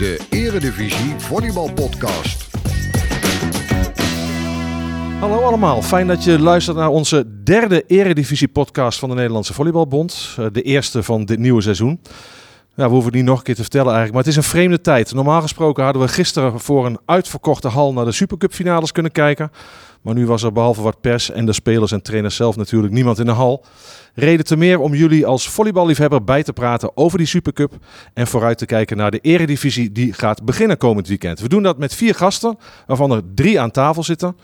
de Eredivisie Volleybal Podcast. Hallo allemaal, fijn dat je luistert naar onze derde Eredivisie podcast van de Nederlandse Volleybalbond. Eh, De eerste van dit nieuwe seizoen. Ja, we hoeven het niet nog een keer te vertellen eigenlijk, maar het is een vreemde tijd. Normaal gesproken hadden we gisteren voor een uitverkochte hal naar de Supercup finales kunnen kijken. Maar nu was er behalve wat pers en de spelers en trainers zelf natuurlijk niemand in de hal. Reden te meer om jullie als volleyballiefhebber bij te praten over die Supercup. En vooruit te kijken naar de eredivisie die gaat beginnen komend weekend. We doen dat met vier gasten, waarvan er drie aan tafel zitten.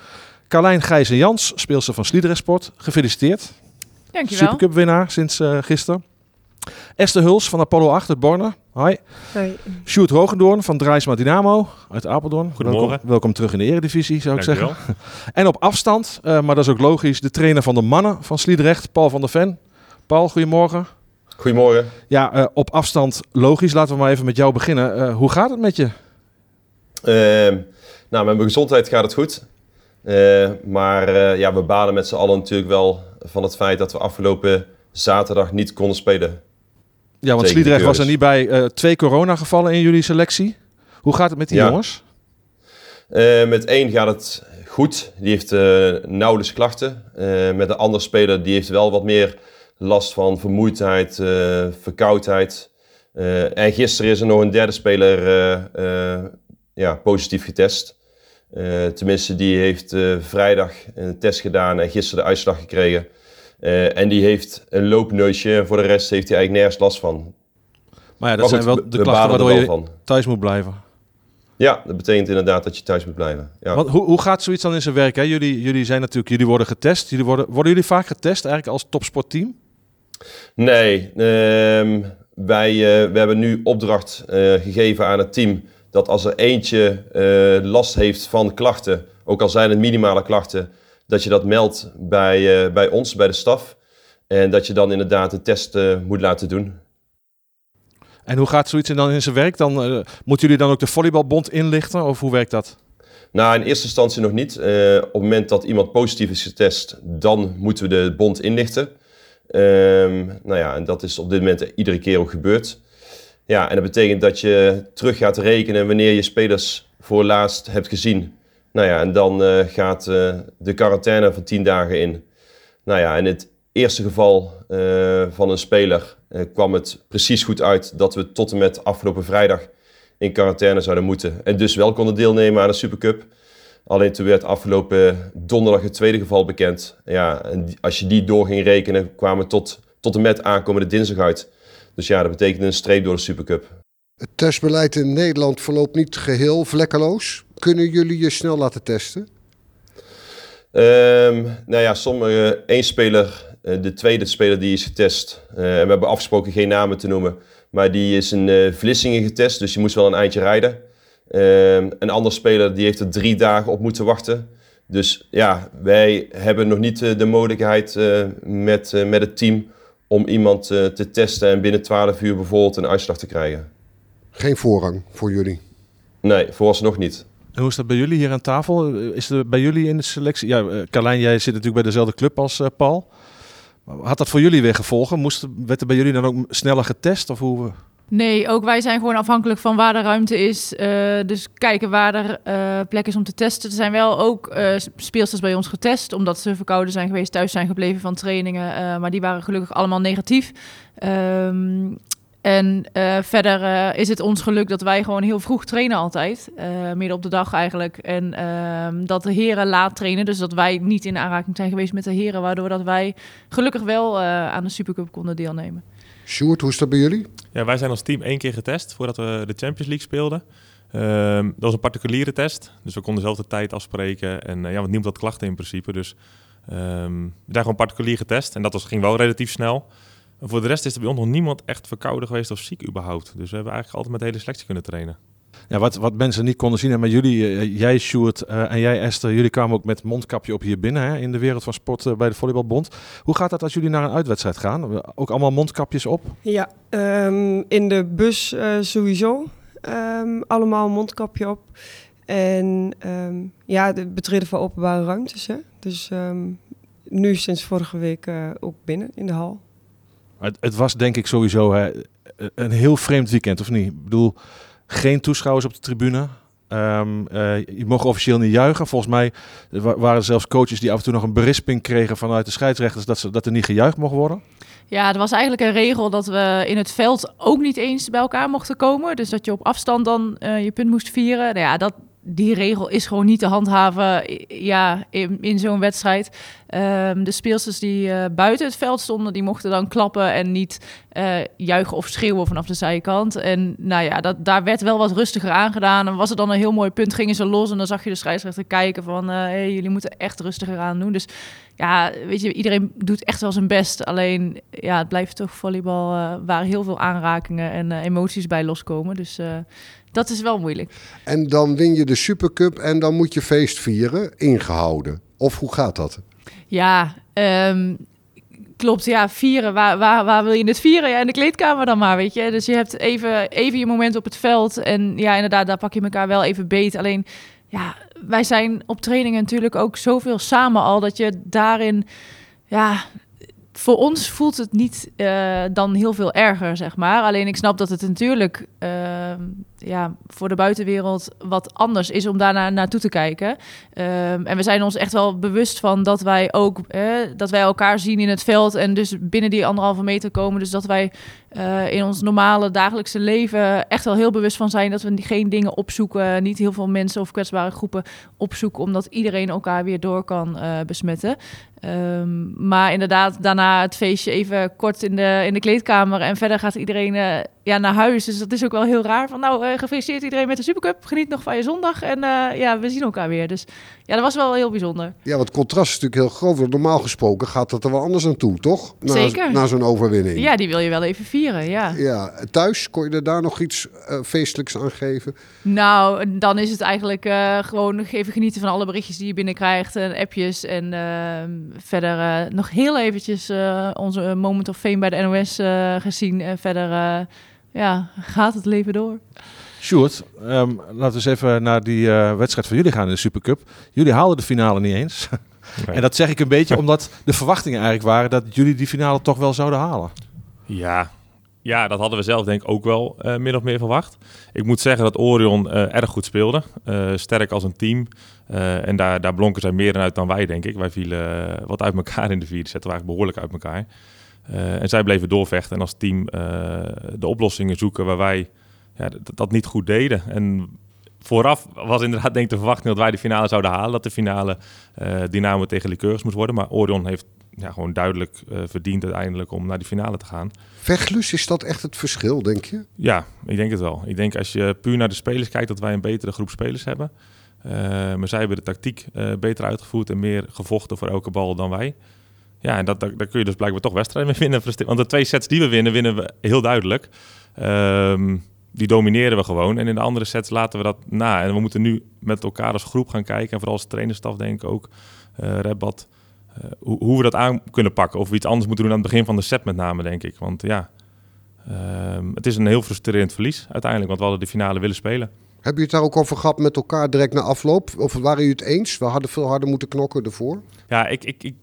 Carlijn Gijs en Jans, speelster van Sliedrecht Sport. Gefeliciteerd. Dankjewel. Supercup winnaar sinds eh, gisteren. Esther Huls van Apollo 8 uit Borne. Hi. Hoi. Sjoerd Hogendoorn van Drijsma Dynamo uit Apeldoorn. Goedemorgen. Welkom, welkom terug in de eredivisie zou ik zeggen. En op afstand, eh, maar dat is ook logisch, de trainer van de mannen van Sliedrecht, Paul van der Ven. Paul, goedemorgen. Goedemorgen. Ja, eh, op afstand logisch. Laten we maar even met jou beginnen. Eh, hoe gaat het met je? Ehm, nou, met mijn gezondheid gaat het goed. Eh, maar eh, ja, we baden met z'n allen natuurlijk wel van het feit dat we afgelopen zaterdag niet konden spelen. Ja, want Sliedrecht was er niet bij. Eh, twee coronagevallen in jullie selectie. Hoe gaat het met die Ja. jongens? Eh, met één gaat het goed. Die heeft eh, nauwelijks klachten. Met de andere speler die heeft wel wat meer last van vermoeidheid, verkoudheid. En gisteren is er nog een derde speler ja, positief getest. Tenminste, die heeft vrijdag een test gedaan en gisteren de uitslag gekregen. Eh, en die heeft een loopneusje. En voor de rest heeft hij eigenlijk nergens last van. Maar ja, dat Maar zijn wel we- de we klachten waardoor je van. thuis moet blijven. Ja, dat betekent inderdaad dat je thuis moet blijven. Ja. Want hoe, hoe gaat zoiets dan in zijn werk? Hè? Jullie, jullie zijn natuurlijk, jullie worden getest. Jullie worden, worden jullie vaak getest eigenlijk als topsportteam? Nee, ehm, wij eh, we hebben nu opdracht eh, gegeven aan het team dat als er eentje last heeft van klachten, ook al zijn het minimale klachten, dat je dat meldt bij, eh, bij ons, bij de staf. En dat je dan inderdaad een test eh, moet laten doen. En hoe gaat zoiets dan in zijn werk? Dan, eh, moeten jullie dan ook de volleybalbond inlichten? Of hoe werkt dat? Nou, in eerste instantie nog niet. Op het moment dat iemand positief is getest, dan moeten we de bond inlichten. Ehm, nou ja, en dat is op dit moment iedere keer ook gebeurd. Ja, en dat betekent dat je terug gaat rekenen wanneer je spelers voor laatst hebt gezien. Nou ja, en dan eh, gaat eh, de quarantaine van 10 dagen in. Nou ja, in het eerste geval eh, van een speler kwam het precies goed uit dat we tot en met afgelopen vrijdag in quarantaine zouden moeten. En dus wel konden deelnemen aan de Supercup. Alleen toen werd afgelopen donderdag het tweede geval bekend. Ja, en als je die door ging rekenen, kwamen we tot, tot en met aankomende dinsdag uit. Dus ja, dat betekende een streep door de Supercup. Het testbeleid in Nederland verloopt niet geheel vlekkeloos. Kunnen jullie je snel laten testen? Ehm, nou ja, sommige, één speler, eh, de tweede speler die is getest. en we hebben afgesproken geen namen te noemen. Maar die is in eh Vlissingen getest, dus die moest wel een eindje rijden. Ehm, een andere speler die heeft er drie dagen op moeten wachten. Dus ja, wij hebben nog niet de mogelijkheid met, met het team om iemand te testen en binnen 12 uur bijvoorbeeld een uitslag te krijgen. Geen voorrang voor jullie. Nee, vooralsnog niet. Hoe is dat bij jullie hier aan tafel? Eh, Is er bij jullie in de selectie... Ja, eh, Carlijn, jij zit natuurlijk bij dezelfde club als eh, Paul. Had dat voor jullie weer gevolgen? Moest, werd er bij jullie dan ook sneller getest? Of hoe... Nee, ook wij zijn gewoon afhankelijk van waar de ruimte is. Dus kijken waar er plek is om te testen. Er zijn wel ook eh, speelsters bij ons getest, omdat ze verkouden zijn geweest, thuis zijn gebleven van trainingen. maar die waren gelukkig allemaal negatief. Ehm, en eh, verder eh, is het ons geluk dat wij gewoon heel vroeg trainen altijd. eh, midden op de dag eigenlijk. En ehm, dat de heren laat trainen. Dus dat wij niet in aanraking zijn geweest met de heren. Waardoor dat wij gelukkig wel eh, aan de Supercup konden deelnemen. Sjoerd, hoe is dat bij jullie? Ja, wij zijn als team één keer getest voordat we de Champions League speelden. Ehm, dat was een particuliere test, dus we konden zelf de tijd afspreken. En ja, want niemand had klachten in principe, dus ehm, we zijn gewoon particulier getest. En dat was, ging wel relatief snel. En voor de rest is er bij ons nog niemand echt verkouden geweest of ziek überhaupt. Dus we hebben eigenlijk altijd met de hele selectie kunnen trainen. Ja, wat, wat mensen niet konden zien, en maar jullie, eh, jij Sjoerd eh, en jij Esther, jullie kwamen ook met mondkapje op hier binnen hè, in de wereld van sport eh, bij de Volleybalbond. Hoe gaat dat als jullie naar een uitwedstrijd gaan? Ook allemaal mondkapjes op? Ja, ehm, in de bus sowieso. Ehm, allemaal mondkapje op. En ehm, ja, het betreden van openbare ruimtes. Hè? Dus ehm, nu sinds vorige week eh, ook binnen in de hal. Het, was denk ik sowieso hè, een heel vreemd weekend, of niet? Ik bedoel, Geen toeschouwers op de tribune. Ehm, eh, je mocht officieel niet juichen. Volgens mij wa- waren er zelfs coaches die af en toe nog een berisping kregen vanuit de scheidsrechters dat, ze, dat er niet gejuicht mocht worden. Ja, er was eigenlijk een regel dat we in het veld ook niet eens bij elkaar mochten komen. Dus dat je op afstand dan eh, je punt moest vieren. Nou ja, dat, die regel is gewoon niet te handhaven ja, in, in zo'n wedstrijd. Ehm, de speelsters die eh, buiten het veld stonden, die mochten dan klappen en niet eh, juichen of schreeuwen vanaf de zijkant. En nou ja, dat, daar werd wel wat rustiger aangedaan. En was er dan een heel mooi punt, gingen ze los en dan zag je de scheidsrechter kijken van... hey, jullie moeten echt rustiger aan doen. Dus ja, weet je, iedereen doet echt wel zijn best. Alleen, ja, het blijft toch volleybal waar heel veel aanrakingen en emoties bij loskomen. Dus dat is wel moeilijk. En dan win je de Supercup en dan moet je feest vieren, ingehouden. Of hoe gaat dat? Ja, ehm, klopt. Ja, vieren. Waar, waar, waar wil je het vieren? Ja, in de kleedkamer dan maar, weet je. Dus je hebt even, even je moment op het veld. En ja, inderdaad, daar pak je elkaar wel even beet. Alleen, ja, wij zijn op trainingen natuurlijk ook zoveel samen al... dat je daarin, ja... Voor ons voelt het niet eh, dan heel veel erger, zeg maar. Alleen ik snap dat het natuurlijk ehm, ja, voor de buitenwereld wat anders is om daarna naartoe te kijken. Ehm, en we zijn ons echt wel bewust van dat wij ook dat wij elkaar zien in het veld en dus binnen die anderhalve meter komen. Dus dat wij eh, in ons normale dagelijkse leven echt wel heel bewust van zijn dat we geen dingen opzoeken, niet heel veel mensen of kwetsbare groepen opzoeken, omdat iedereen elkaar weer door kan eh, besmetten. Ehm, maar inderdaad, daarna het feestje even kort in de, in de kleedkamer en verder gaat iedereen eh, ja, naar huis. Dus dat is ook wel heel raar. Van nou, eh, gefeliciteerd iedereen met de Supercup. Geniet nog van je zondag en eh, ja, we zien elkaar weer. Dus ja, dat was wel heel bijzonder. Ja, want het contrast is natuurlijk heel groot. Normaal gesproken gaat dat er wel anders aan toe, toch? Na, Zeker. Na zo'n overwinning. Ja, die wil je wel even vieren, ja. Ja, thuis kon je er daar nog iets eh, feestelijks aan geven? Nou, dan is het eigenlijk gewoon even genieten van alle berichtjes die je binnenkrijgt en appjes. En ehm, verder nog heel eventjes onze moment of fame bij de NOS gezien. En verder ja, gaat het leven door. Sjoerd, ehm, laten we eens even naar die eh, wedstrijd van jullie gaan in de Supercup. Jullie haalden de finale niet eens. Nee. En dat zeg ik een beetje omdat de verwachtingen eigenlijk waren dat jullie die finale toch wel zouden halen. Ja. ja, dat hadden we zelf denk ik ook wel eh, min of meer verwacht. Ik moet zeggen dat Orion eh, erg goed speelde. Eh, sterk als een team. Eh, en daar, daar blonken zij meer uit dan wij, denk ik. Wij vielen wat uit elkaar in de vierde set. We waren eigenlijk behoorlijk uit elkaar. Eh, en zij bleven doorvechten en als team eh, de oplossingen zoeken waar wij ja, dat, niet goed deden. En vooraf was inderdaad denk ik de verwachting dat wij de finale zouden halen. Dat de finale eh Dynamo tegen Liqueurs moest worden. Maar Orion heeft ja, gewoon duidelijk verdiend uiteindelijk om naar die finale te gaan. Vechtlus, is dat echt het verschil, denk je? Ja, ik denk het wel. Ik denk als je puur naar de spelers kijkt dat wij een betere groep spelers hebben. Maar zij hebben de tactiek beter uitgevoerd en meer gevochten voor elke bal dan wij. Ja, en dat, daar, kun je dus blijkbaar toch wedstrijden mee winnen. Want de twee sets die we winnen, winnen we heel duidelijk. Ehm, die domineren we gewoon. En in de andere sets laten we dat na. En we moeten nu met elkaar als groep gaan kijken. En vooral als trainerstaf denk ik ook. eh Rebbat. eh, hoe, hoe we dat aan kunnen pakken. Of we iets anders moeten doen aan het begin van de set met name, denk ik. Want ja, ehm, het is een heel frustrerend verlies uiteindelijk. Want we hadden de finale willen spelen. Heb je het daar ook over gehad met elkaar direct na afloop? Of waren jullie het eens? We hadden veel harder moeten knokken ervoor. Ja, ik, ik, ik,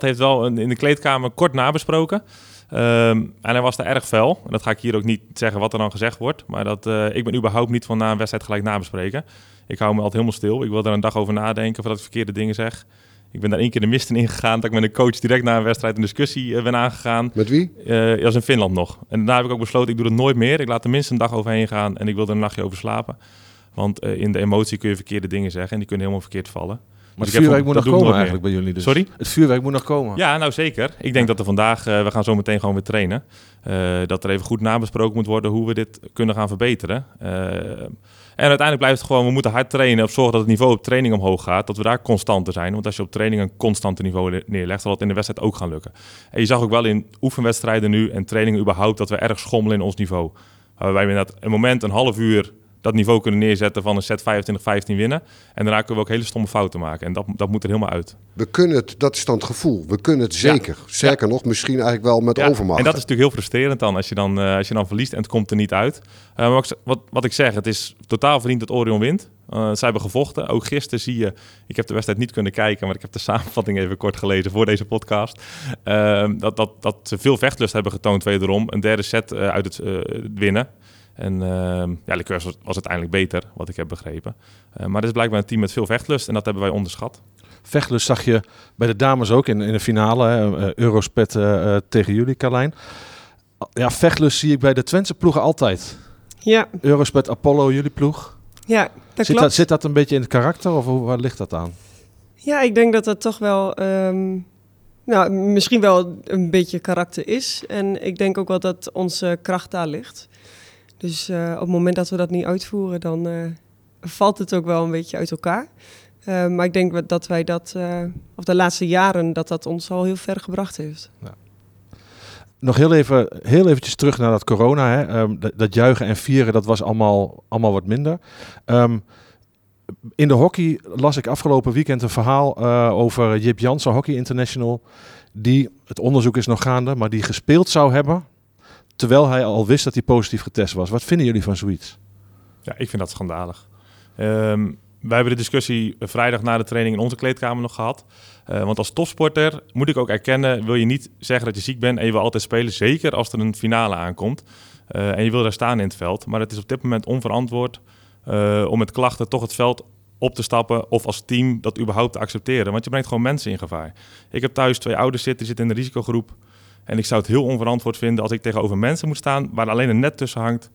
heeft wel in de kleedkamer kort nabesproken. Ehm, en hij was daar erg fel. En dat ga ik hier ook niet zeggen wat er dan gezegd wordt. Maar dat, eh, ik ben überhaupt niet van na een wedstrijd gelijk nabespreken. Ik hou me altijd helemaal stil. Ik wil er een dag over nadenken voordat ik verkeerde dingen zeg. Ik ben daar één keer de mist in ingegaan. Dat ik met een coach direct na een wedstrijd een discussie eh, ben aangegaan. Met wie? Eh dat was in Finland nog. En daarna heb ik ook besloten, ik doe het nooit meer. Ik laat er minstens een dag overheen gaan en ik wil er een nachtje over slapen. Want eh, in de emotie kun je verkeerde dingen zeggen en die kunnen helemaal verkeerd vallen. Maar Dus het vuurwerk moet nog komen eigenlijk bij jullie dus. Sorry? Het vuurwerk moet nog komen. Ja, nou zeker. Ik denk dat er vandaag, eh, we gaan zo meteen gewoon weer trainen. eh, dat er even goed nabesproken moet worden hoe we dit kunnen gaan verbeteren. En uiteindelijk blijft het gewoon, we moeten hard trainen. Of zorgen dat het niveau op training omhoog gaat. Dat we daar constanter zijn. Want als je op training een constante niveau le- neerlegt, zal dat in de wedstrijd ook gaan lukken. En je zag ook wel in oefenwedstrijden nu en trainingen überhaupt dat we erg schommelen in ons niveau. Waarbij we inderdaad een moment, een half uur dat niveau kunnen neerzetten van een set 25-15 winnen. En daarna kunnen we ook hele stomme fouten maken. En dat, dat moet er helemaal uit. We kunnen het, dat is dan het gevoel. We kunnen het zeker. Sterker nog, misschien eigenlijk wel met Ja, overmacht. En dat is natuurlijk heel frustrerend dan als je dan, eh, als je dan verliest en het komt er niet uit. Maar wat, ik- wat, wat ik zeg, het is totaal verdiend dat Orion wint. Eh zij hebben gevochten. Ook gisteren zie je, ik heb de wedstrijd niet kunnen kijken, maar ik heb de samenvatting even kort gelezen voor deze podcast. Dat, dat, dat ze veel vechtlust hebben getoond wederom. Een derde set uit het winnen. En ehm ja, Liqueurs was, was uiteindelijk beter, wat ik heb begrepen. Eh, maar het is blijkbaar een team met veel vechtlust en dat hebben wij onderschat. Vechtlust zag je bij de dames ook in, in de finale. hè, eh, Eurospet eh, eh, tegen jullie, Carlijn. Ja, vechtlust zie ik bij de Twentse ploegen altijd. Ja, Eurospet, Apollo, jullie ploeg. ja dat Zit klopt. dat, zit dat een beetje in het karakter of hoe, waar ligt dat aan? Ja, ik denk dat dat toch wel, ehm, nou, misschien wel een beetje karakter is. En ik denk ook wel dat onze kracht daar ligt. Dus eh, op het moment dat we dat niet uitvoeren, dan eh, valt het ook wel een beetje uit elkaar. Eh, maar ik denk dat wij dat, of de laatste jaren, dat dat ons al heel ver gebracht heeft. Nog heel even, heel eventjes terug naar dat corona. Hè. Ehm, dat, juichen en vieren, dat was allemaal, allemaal wat minder. Ehm, in de hockey las ik afgelopen weekend een verhaal over Jip Jansen, Hockey International. Die, het onderzoek is nog gaande, maar die gespeeld zou hebben. Terwijl hij al wist dat hij positief getest was. Wat vinden jullie van zoiets? Ja, ik vind dat schandalig. Ehm, wij hebben de discussie vrijdag na de training in onze kleedkamer nog gehad. Eh, want als topsporter moet ik ook erkennen, wil je niet zeggen dat je ziek bent en je wil altijd spelen. Zeker als er een finale aankomt. Eh, en je wil daar staan in het veld. Maar het is op dit moment onverantwoord eh, om met klachten toch het veld op te stappen of als team dat überhaupt te accepteren. Want je brengt gewoon mensen in gevaar. Ik heb thuis twee ouders zitten, die zitten in de risicogroep. En ik zou het heel onverantwoord vinden als ik tegenover mensen moet staan waar alleen een net tussen hangt.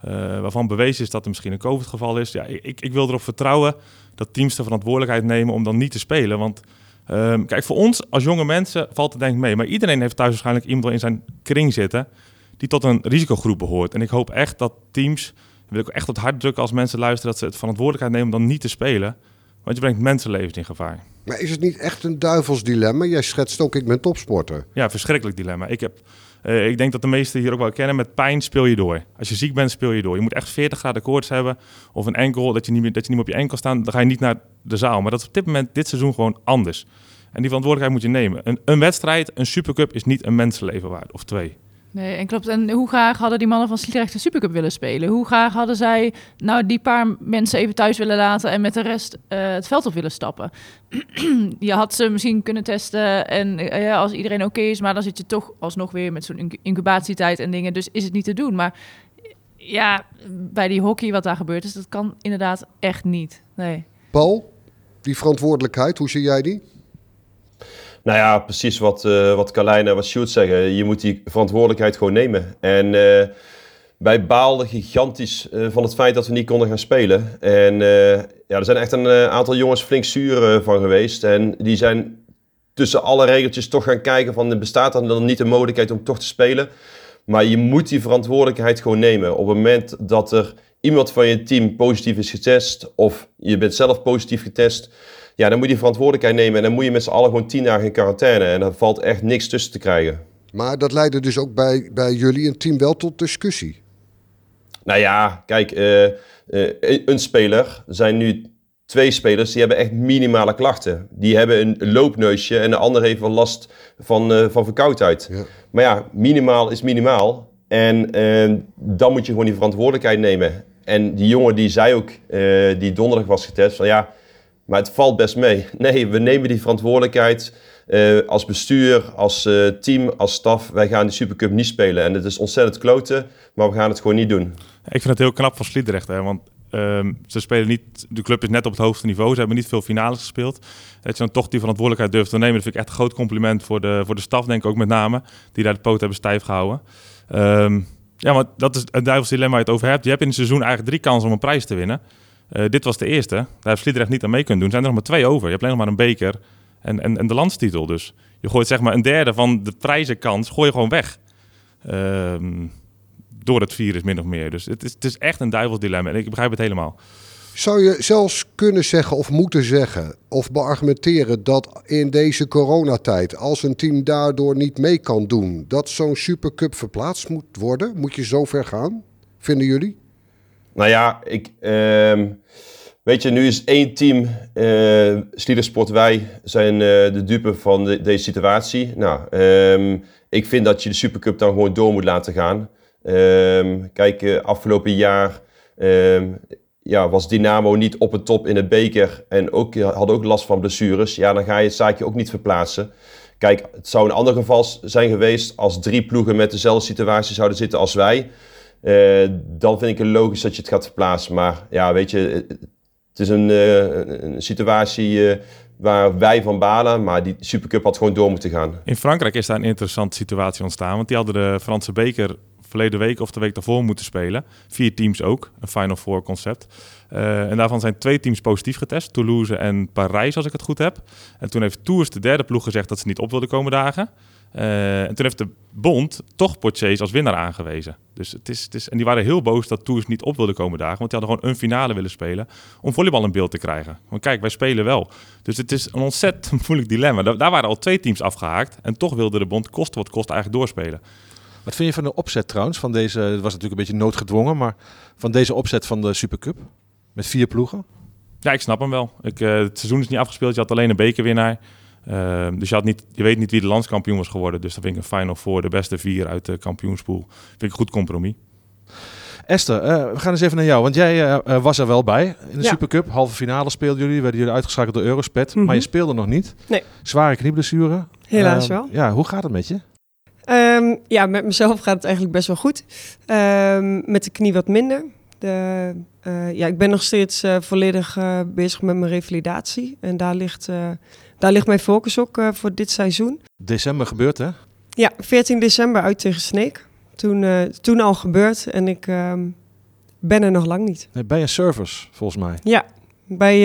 eh, waarvan bewezen is dat er misschien een COVID-geval is. Ja, ik, ik wil erop vertrouwen dat teams de verantwoordelijkheid nemen om dan niet te spelen. Want ehm, kijk, voor ons als jonge mensen valt het denk ik mee. Maar iedereen heeft thuis waarschijnlijk iemand in zijn kring zitten die tot een risicogroep behoort. En ik hoop echt dat teams, wil ik echt op hart drukken als mensen luisteren, dat ze het verantwoordelijkheid nemen om dan niet te spelen. Want je brengt mensenlevens in gevaar. Maar is het niet echt een duivels dilemma? Jij schetst ook, ik ben topsporter. Ja, verschrikkelijk dilemma. Ik, heb, eh, ik denk dat de meesten hier ook wel kennen. Met pijn speel je door. Als je ziek bent, speel je door. Je moet echt 40 graden koorts hebben. Of een enkel, dat je, niet meer, dat je niet meer op je enkel staat. Dan ga je niet naar de zaal. Maar dat is op dit moment, dit seizoen, gewoon anders. En die verantwoordelijkheid moet je nemen. Een, een wedstrijd, een supercup, is niet een mensenleven waard. Of twee. Nee, en klopt. En hoe graag hadden die mannen van Sliedrecht de Supercup willen spelen? Hoe graag hadden zij nou die paar mensen even thuis willen laten en met de rest eh, het veld op willen stappen? je had ze misschien kunnen testen en eh, als iedereen oké is, maar dan zit je toch alsnog weer met zo'n incu- incubatietijd en dingen. Dus is het niet te doen. Maar ja, bij die hockey wat daar gebeurt is, dat kan inderdaad echt niet. Nee. Paul, die verantwoordelijkheid, hoe zie jij die? Nou ja, precies wat, eh wat Carlijn en wat Sjoerd zeggen. Je moet die verantwoordelijkheid gewoon nemen. En eh, wij baalden gigantisch eh, van het feit dat we niet konden gaan spelen. En ja, er zijn echt een aantal jongens flink zuur van geweest. En die zijn tussen alle regeltjes toch gaan kijken van... bestaat dan niet de mogelijkheid om toch te spelen? Maar je moet die verantwoordelijkheid gewoon nemen. Op het moment dat er iemand van je team positief is getest... of je bent zelf positief getest... Ja, dan moet je die verantwoordelijkheid nemen en dan moet je met z'n allen gewoon tien dagen in quarantaine. En daar valt echt niks tussen te krijgen. Maar dat leidde dus ook bij, bij jullie een team wel tot discussie. Nou ja, kijk, eh, eh, een speler, er zijn nu twee spelers die hebben echt minimale klachten. Die hebben een loopneusje en de ander heeft wel last van, eh, van verkoudheid. Ja. Maar ja, minimaal is minimaal. En dan moet je gewoon die verantwoordelijkheid nemen. En die jongen die zei ook, die donderdag was getest, van ja, maar het valt best mee. Nee, we nemen die verantwoordelijkheid eh, als bestuur, als eh, team, als staf. Wij gaan die Supercup niet spelen. En het is ontzettend kloten, maar we gaan het gewoon niet doen. Ik vind het heel knap van Sliedrecht, hè, want ehm, ze spelen niet, de club is net op het hoogste niveau, ze hebben niet veel finales gespeeld. Dat je dan toch die verantwoordelijkheid durft te nemen, dat vind ik echt een groot compliment voor de, voor de staf, denk ik ook met name, die daar de poot hebben stijf gehouden. Ehm, ja, maar dat is het duivels dilemma waar je het over hebt. Je hebt in het seizoen eigenlijk drie kansen om een prijs te winnen. Eh, dit was de eerste, daar heeft Sliedrecht niet aan mee kunnen doen. Zijn er nog maar twee over. Je hebt alleen nog maar een beker en, en, en de landstitel. Dus je gooit zeg maar een derde van de prijzenkans, gooi je gewoon weg. Ehm, door het virus min of meer. Dus het is, het is echt een duivels dilemma. En ik begrijp het helemaal. Zou je zelfs kunnen zeggen of moeten zeggen of beargumenteren dat in deze coronatijd, als een team daardoor niet mee kan doen, dat zo'n Supercup verplaatst moet worden? Moet je zo ver gaan, vinden jullie? Nou ja, ik, ehm, weet je, nu is één team, eh Sliedersport, wij zijn eh, de dupe van de- deze situatie. Nou, ehm, ik vind dat je de Supercup dan gewoon door moet laten gaan. Ehm, kijk, eh, afgelopen jaar ja, was Dynamo niet op het top in de beker en ook, had ook last van blessures. Ja, dan ga je het zaakje ook niet verplaatsen. Kijk, het zou een ander geval zijn geweest als drie ploegen met dezelfde situatie zouden zitten als wij. Eh, dan vind ik het logisch dat je het gaat verplaatsen. Maar ja, weet je, het is een, uh, een situatie waar wij van balen, maar die Supercup had gewoon door moeten gaan. In Frankrijk is daar een interessante situatie ontstaan, want die hadden de Franse beker verleden week of de week daarvoor moeten spelen. Vier teams ook, een Final Four concept. En daarvan zijn twee teams positief getest, Toulouse en Parijs als ik het goed heb. En toen heeft Tours, de derde ploeg, gezegd dat ze niet op wilden komen dagen. Uh, en toen heeft de bond toch Portchase als winnaar aangewezen. Dus het is, het is, en die waren heel boos dat Tours niet op wilde komen dagen. Want die hadden gewoon een finale willen spelen om volleybal in beeld te krijgen. Want kijk, wij spelen wel. Dus het is een ontzettend moeilijk dilemma. Daar, daar waren al twee teams afgehaakt. En toch wilde de bond kosten wat kost eigenlijk doorspelen. Wat vind je van de opzet trouwens? Van deze, het was natuurlijk een beetje noodgedwongen, maar van deze opzet van de Supercup? Met vier ploegen? Ja, ik snap hem wel. Ik, uh, het seizoen is niet afgespeeld. Je had alleen een bekerwinnaar. Uh, dus je, had niet, je weet niet wie de landskampioen was geworden. Dus dan vind ik een final voor de beste vier uit de kampioenspool. Vind ik een goed compromis. Esther, uh, we gaan eens even naar jou. Want jij uh, was er wel bij in de ja. Supercup. Halve finale speelden jullie. Werden jullie uitgeschakeld door Eurospet. Mm -hmm. Maar je speelde nog niet. Nee. Zware knieblessure. Helaas wel. Ja, hoe gaat het met je? Um, ja, met mezelf gaat het eigenlijk best wel goed. Um, met de knie wat minder. De, uh, ja, ik ben nog steeds uh, volledig uh, bezig met mijn revalidatie. En daar ligt, daar ligt mijn focus ook voor dit seizoen. December gebeurt, hè? Ja, 14 december uit tegen Sneek. Toen, toen al gebeurd en ik ehm, ben er nog lang niet. Nee, bij een service, volgens mij. Ja, bij,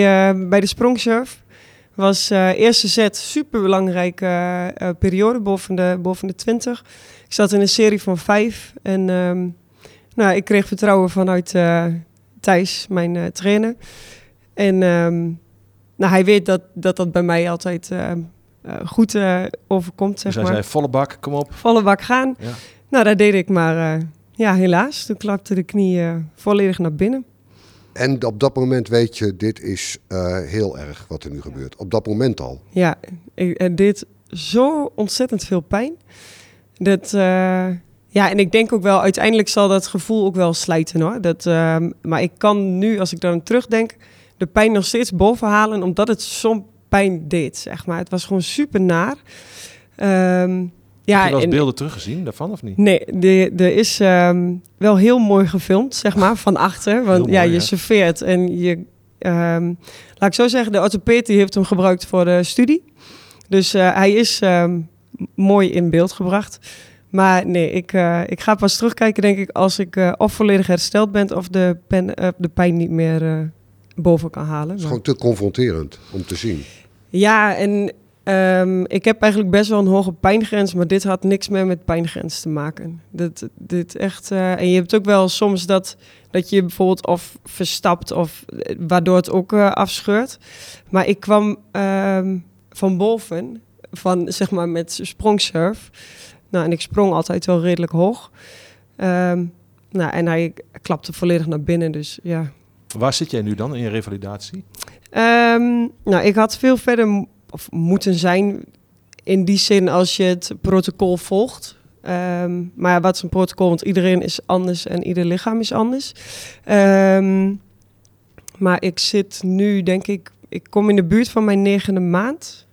bij de sprongsurf was eerste set super belangrijke uh, periode boven de, boven de 20. Ik zat in een serie van vijf en um, nou, ik kreeg vertrouwen vanuit Thijs, mijn trainer. En um, nou, hij weet dat, dat dat bij mij altijd goed overkomt. Zeg dus hij maar. zei volle bak, kom op. Volle bak gaan. Ja. Nou, dat deed ik maar ja, helaas. Toen klapte de knie volledig naar binnen. En op dat moment weet je, dit is uh, heel erg wat er nu gebeurt. Op dat moment al. Ja, het deed zo ontzettend veel pijn. Dat, uh, ja, en ik denk ook wel, uiteindelijk zal dat gevoel ook wel slijten hoor. Dat, uh, maar ik kan nu, als ik daar terugdenk, de pijn nog steeds bovenhalen, omdat het zo'n pijn deed, zeg maar. Het was gewoon super naar. Um, ja, Heb je wel beelden teruggezien daarvan of niet? Nee, er is um, wel heel mooi gefilmd, zeg maar, van achter. Want mooi, ja, je serveert en je... Um, laat ik zo zeggen, de orthopeet die heeft hem gebruikt voor de studie. Dus uh, hij is um, mooi in beeld gebracht. Maar nee, ik, uh, ik ga pas terugkijken, denk ik, als ik uh, of volledig hersteld ben... of de, pen, de pijn niet meer boven kan halen. Het is gewoon te confronterend om te zien. Ja, en Um, ik heb eigenlijk best wel een hoge pijngrens, maar dit had niks meer met pijngrens te maken. Dit, dit echt, uh, en je hebt ook wel soms dat, dat je bijvoorbeeld of verstapt of waardoor het ook uh, afscheurt. Maar ik kwam um, van boven, van zeg maar met sprongsurf. Nou, en ik sprong altijd wel redelijk hoog. Um, nou, en hij klapte volledig naar binnen, dus ja. Waar zit jij nu dan in je revalidatie? nou, ik had veel verder moeten zijn in die zin als je het protocol volgt. Um, maar wat is een protocol? Want iedereen is anders en ieder lichaam is anders. Um, maar ik zit nu, denk ik, ik kom in de buurt van mijn negende maand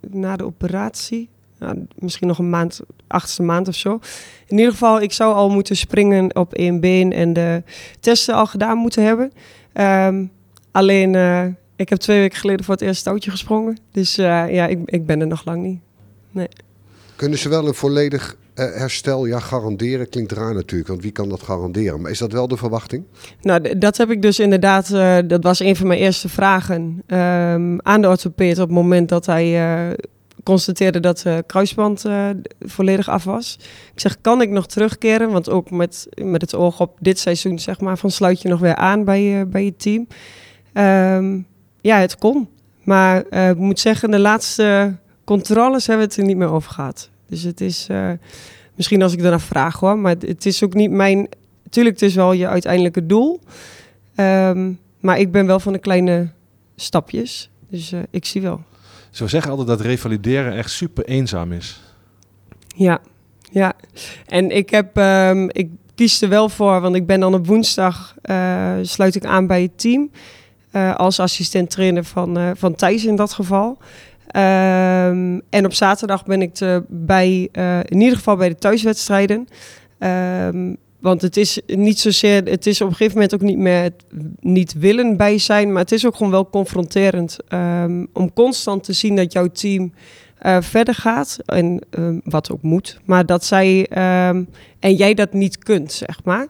na de operatie. Nou, misschien nog een maand, achtste maand of zo. In ieder geval, ik zou al moeten springen op één been en de testen al gedaan moeten hebben. Um, alleen, uh, ik heb twee weken geleden voor het eerst stoutje gesprongen. Dus uh, ja, ik, ik ben er nog lang niet. Nee. Kunnen ze wel een volledig uh, herstel ja, garanderen? Klinkt raar natuurlijk, want wie kan dat garanderen? Maar is dat wel de verwachting? Nou, dat heb ik dus inderdaad, uh, dat was een van mijn eerste vragen um, aan de orthopeed op het moment dat hij constateerde dat de kruisband volledig af was. Ik zeg, kan ik nog terugkeren? Want ook met, met het oog op dit seizoen, zeg maar, van sluit je nog weer aan bij, bij je team. Um, ja, het kon. Maar uh, ik moet zeggen, de laatste controles hebben we het er niet meer over gehad. Dus het is, misschien als ik daarna vraag hoor, maar het is ook niet mijn... Tuurlijk, het is wel je uiteindelijke doel. Um, maar ik ben wel van de kleine stapjes. Dus ik zie wel. Zo zeggen altijd dat revalideren echt super eenzaam is. Ja, ja. En ik heb... Um, ik kies er wel voor, want ik ben dan op woensdag... sluit ik aan bij het team... Uh, als assistent trainer van, uh, van Thijs in dat geval. Um, en op zaterdag ben ik te, bij, in ieder geval bij de thuiswedstrijden. Um, want het is niet zozeer, het is op een gegeven moment ook niet meer het niet willen bij zijn, maar het is ook gewoon wel confronterend um, om constant te zien dat jouw team uh, verder gaat en um, wat ook moet, maar dat zij um, en jij dat niet kunt, zeg maar.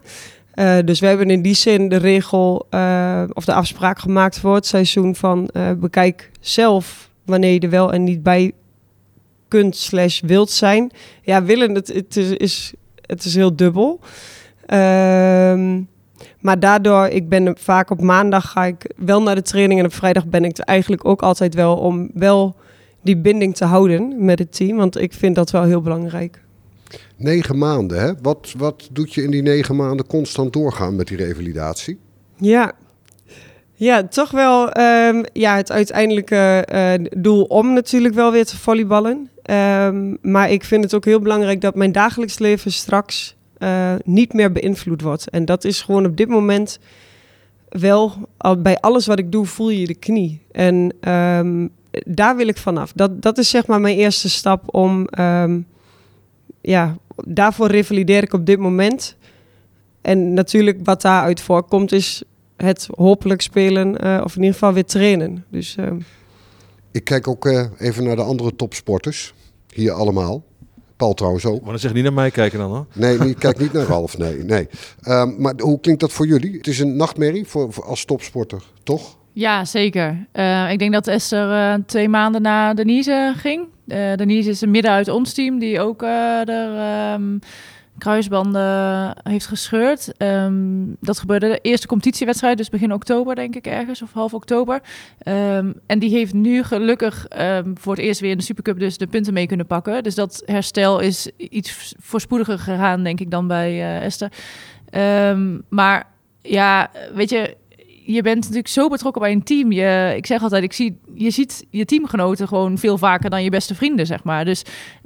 Uh, dus we hebben in die zin de regel uh, of de afspraak gemaakt voor het seizoen van bekijk zelf wanneer je er wel en niet bij kunt slash wilt zijn. Ja, willen, het, het, is, is, het is heel dubbel. Um, maar daardoor, ik ben vaak op maandag ga ik wel naar de training en op vrijdag ben ik er eigenlijk ook altijd wel om wel die binding te houden met het team. Want ik vind dat wel heel belangrijk. Negen maanden, hè? Wat, wat doet je in die negen maanden constant doorgaan met die revalidatie? Ja, ja, toch wel um, ja, het uiteindelijke uh, doel om natuurlijk wel weer te volleyballen. Um, maar ik vind het ook heel belangrijk dat mijn dagelijks leven straks uh, niet meer beïnvloed wordt. En dat is gewoon op dit moment wel, bij alles wat ik doe, voel je de knie. En um, daar wil ik vanaf. Dat, dat is zeg maar mijn eerste stap om, ja, daarvoor revalideer ik op dit moment. En natuurlijk wat daaruit voorkomt is het hopelijk spelen uh, of in ieder geval weer trainen. Dus, uh... Ik kijk ook uh, even naar de andere topsporters. Hier allemaal. Paul trouwens ook. Maar dan zeg niet naar mij kijken dan hoor. Nee, ik kijk niet naar Ralf. Nee, nee. Um, maar hoe klinkt dat voor jullie? Het is een nachtmerrie voor, voor als topsporter, toch? Ja, zeker. Uh, ik denk dat Esther uh, twee maanden na Denise ging. Uh, Denise is een midden uit ons team die ook er um, kruisbanden heeft gescheurd. Um, dat gebeurde de eerste competitiewedstrijd, dus begin oktober denk ik ergens, of half oktober. Um, en die heeft nu gelukkig um, voor het eerst weer in de Supercup dus de punten mee kunnen pakken. Dus dat herstel is iets voorspoediger gegaan, denk ik, dan bij uh, Esther. maar ja, weet je, je bent natuurlijk zo betrokken bij een team. Je, ik zeg altijd, ik zie, je ziet je teamgenoten gewoon veel vaker dan je beste vrienden, zeg maar. Dus